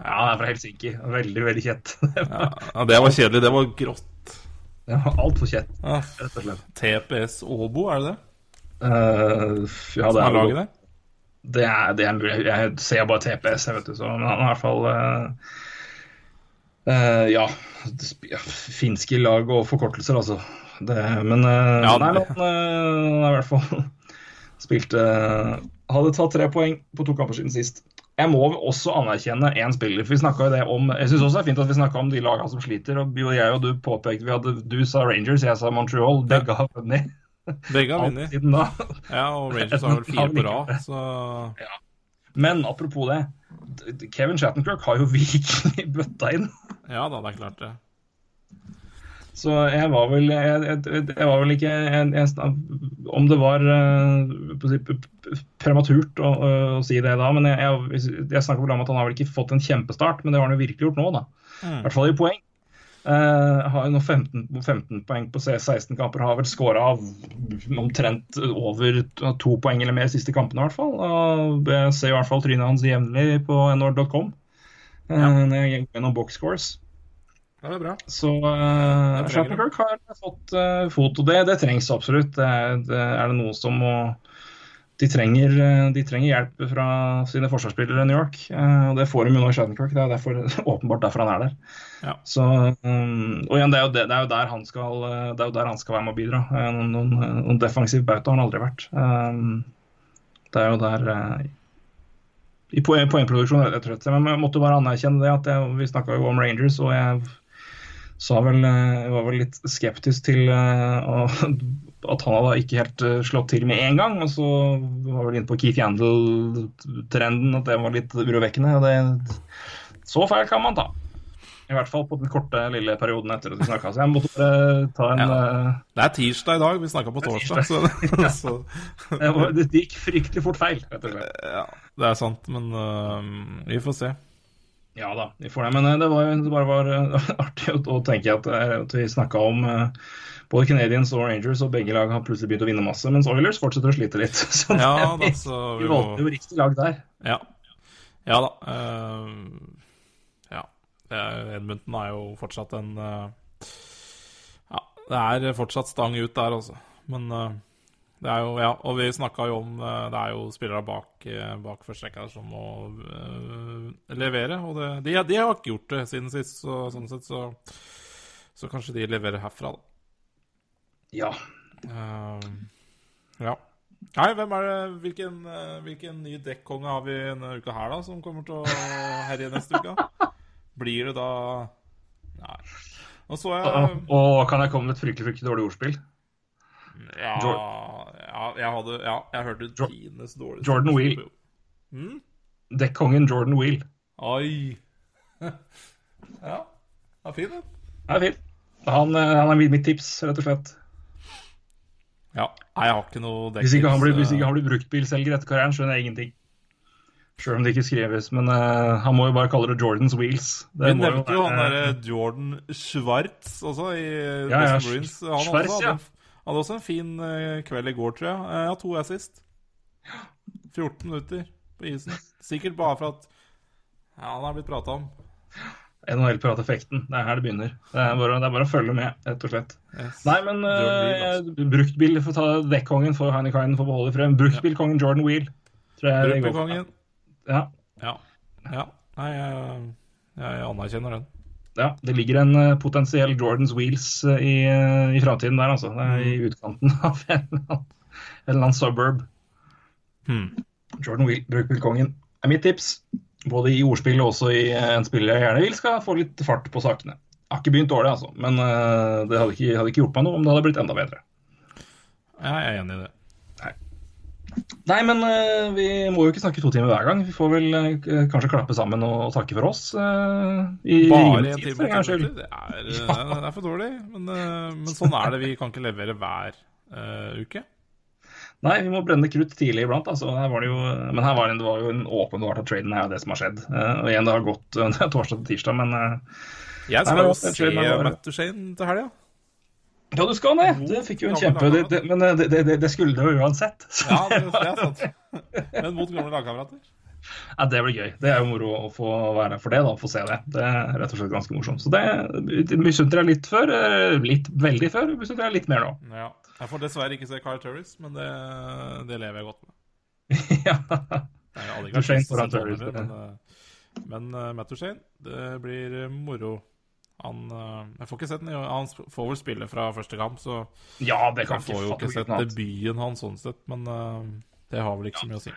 Ja, han er fra Helsinki. Veldig, veldig kjett. ja, det var kjedelig. Det var grått. Ja, altfor kjett, ja. rett og slett. TPS Åbo, er det det? Uh, ja, det er laget det? Det er, det er. Jeg ser bare TPS, jeg vet du, så, men han er i hvert fall uh, uh, ja, finske lag og forkortelser, altså. Det, men uh, Ja, nei, han har i hvert fall spilte Hadde tatt tre poeng på to kamper siden sist. Jeg må også anerkjenne én spiller. for vi jo det om, Jeg syns også det er fint at vi snakka om de lagene som sliter. og Jeg og du påpekte vi hadde, Du sa Rangers, jeg sa Montreal. Begge har vunnet Begge har vunnet. Ja, og Rangers har vel fire på rad, så Men apropos det. Kevin Shattenkirk har jo virkelig bøtta inn. ja da, det er klart det. Så jeg var vel Jeg, jeg, jeg var vel ikke Om det var uh, prematurt å, å si det da, men jeg, jeg, jeg snakker om at han har vel ikke fått en kjempestart, men det har han jo virkelig gjort nå, da. I hvert fall i poeng. Eh, har jo nå 15, 15 poeng på 16 kamper, har vel skåra omtrent over to poeng eller mer de siste kampene, i hvert fall. Og jeg ser i hvert fall trynet hans jevnlig på nord.com uh, når jeg går gjennom boxscores. Ja, det er bra. Så uh, Shatterkirk har fått uh, fot, og det, det trengs absolutt. Det, det, er det noe som må de trenger, eh, de trenger hjelp fra sine forsvarsspillere i New York, eh, og det får de i Shattenkirk. Det er derfor, åpenbart derfor han er der. Ja. Så, um, og igjen, det er, jo, det, det er jo der han skal eh, Det er jo der han skal være med å bidra. Eh, Noen, noen, noen defensiv bauta har han aldri vært. Det er jo der eh, I poeng, poengproduksjon, rett og slett. Men jeg måtte bare anerkjenne det at jeg, vi snakka jo om Rangers, og jeg sa vel, eh, jeg var vel litt skeptisk til eh, å- at han hadde ikke helt eh, slått til med en gang. Og så var vel inne på Keith Yandel-trenden, at det var litt urovekkende. og det, Så feil kan man ta. I hvert fall på den korte, lille perioden etter at vi snakka. Så jeg måtte bare ta en ja. Det er tirsdag i dag, vi snakka på torsdag, så, så det, var, det gikk fryktelig fort feil, rett og slett. Ja, det er sant, men uh, vi får se. Ja da, vi får det. Men eh, det, var, jo- bare var eh, artig å, å tenke at, eh, at vi snakka om eh, både Canadiens og Rangers, og begge lag har plutselig begynt å vinne masse, mens Oilers fortsetter å slite litt. Så Ja det, da, vi, så vi vi valgte jo riktig lag der. Ja, ja da. Uh, ja. Edmundton er- jo fortsatt en uh, Ja, det er fortsatt stang ut der, altså. Men uh, det er jo Ja, og vi snakka jo om Det er jo spillere bak, bak førsterekka som må øh, levere, og det, de, de har ikke gjort det siden sist, så, sånn sett så Så kanskje de leverer herfra, da. Ja. Uh, ja. Nei, hvem er det, hvilken, eh, hvilken ny dekkonge har vi denne uka her, da, som kommer til å herje neste uke? Blir det da Nei. Nå så jeg Og, og kan jeg komme med et fryktelig fryktelig dårlig ordspill? Ja, ja jeg hadde Ja, jeg hørte Jo- Tines dårligste Jordan Wheel. Hmm? Dekkongen Jordan Wheel. Oi. ja. Det er fin, den. Det er fint. Han, eh, han er mitt mitt tips, rett og slett. Ja. Jeg har ikke noe dekk. Hvis ikke han blir, hvis ikke han blir bruktbilselger etter karrieren, skjønner jeg ingenting. Selv om det ikke skrives. Men uh, han må jo bare kalle det Jordans Wheels. Det Vi nevnte jo han derre Jordan Schwartz også, i Ja, ja, Bruins. Han også hadde, ja. hadde også en fin uh, kveld i går, tror jeg. Eh, Ja, to assist. 14 minutter på isen. Sikkert bare for at ja, han er blitt prata om. NHL-prateffekten. Det er her det begynner. Det er, bare, det er bare å følge med, rett og slett. Yes. Nei, men uh, bruktbil for å ta dekkongen for Heinekainen for å beholde frem. Bruktbilkongen Jordan Wheel. Bruktbilkongen. Ja. Ja. ja. Nei, jeg, jeg anerkjenner den. ja, det ligger en uh, potensiell Jordans Wheels uh, i, uh, i framtiden der, altså. Mm. i utkanten av en eller annen suburb. Hmm. Jordan Wheel, bruktbilkongen, er mitt tips. Både i ordspill og også i uh, en spiller jeg gjerne vil skal få litt fart på sakene. Jeg har ikke begynt dårlig, altså, men uh, det hadde ikke, hadde ikke gjort meg noe om det hadde blitt enda bedre. Ja, jeg er enig i det. Nei, men uh, vi må jo ikke snakke to timer hver gang. Vi får vel uh, kanskje klappe sammen og, og takke for oss. Uh, i Bare én time for en. Det er, eh, det er for dårlig. Men, eh, men sånn er det. Vi kan ikke levere hver eh, uke. Nei, vi må brenne krutt tidlig iblant. Altså. Her var det, jo, men her var det, det var jo en åpenbart at traden er det som har skjedd. Eh, og igjen, det har gått det er torsdag til tirsdag, men eh, Jeg skal jo se Matt Duchene til helga. Ja, du skal det! Det fikk jo en kjempe... Det, det, men eh, det, det, det skulle det jo uansett. Så, Ja, det, er sant. Men mot gamle lagkamerater. ja, det blir gøy. Det er jo moro å få være for det, da. Få se det. Det er rett og slett ganske morsomt. Så det misunner jeg litt før. Litt veldig før. Misunner jeg litt mer nå. Ja. Jeg får dessverre ikke se Kyle Turris, men det, det lever jeg godt med. ja. Jeg vært Duchene lyst til å se men, eh, men uh, Matt Duchene, det blir eh, moro Han, jeg får ikke sett den, han får vel spille fra første kamp, så Ja, det kan jeg får jo ikke sett debuten hans sånn sett, men uh, det har vel ikke så mye å si.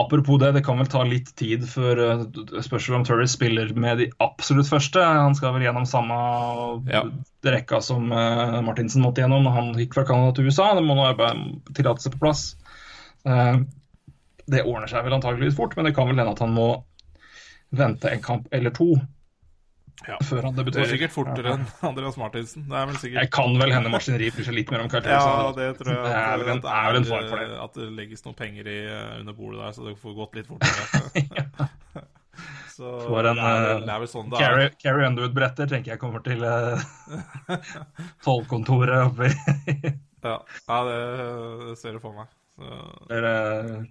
Apropos det, det kan vel ta litt tid før spørsmålet om Turris spiller med de absolutt første. Han skal vel gjennom samme Ja. rekka som uh, Martinsen måtte gjennom når han gikk fra Canada til USA. Det må nå tillatelse på plass. Det ordner seg vel antageligvis fort, men det kan vel hende at han må vente en kamp eller to Ja. før han Det går sikkert fortere enn Andreas Martinsen. Det er vel Jeg kan vel hende maskineri bryr seg litt mer om Kyle Ja, det tror jeg. Det er vel en, er vel en fare for det. At det legges noen penger i, eh, under bordet der, så det får gått litt fortere. Så For en, det, det er sånn det. Carrie, Carrie Underwood-bretter tenker jeg kommer til uh, tollkontoret oppe i Ja, ja det, det ser du for meg. Så, Eller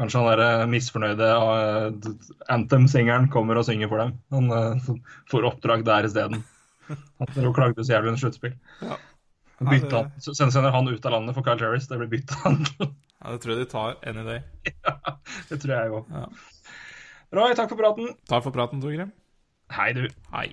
kanskje han der misfornøyde uh, Anthem-singeren kommer og synger for dem. Han eh, får oppdrag der isteden. Han klagde så jævlig under sluttspill. Ja. Ja, han, sender han ut av landet for Kyle Terris. Det blir byttehandel. ja, det tror jeg de tar any day. det tror jeg òg. Ja. Roy, takk for praten. Takk for praten, Torgrim. Hei, du. Hei.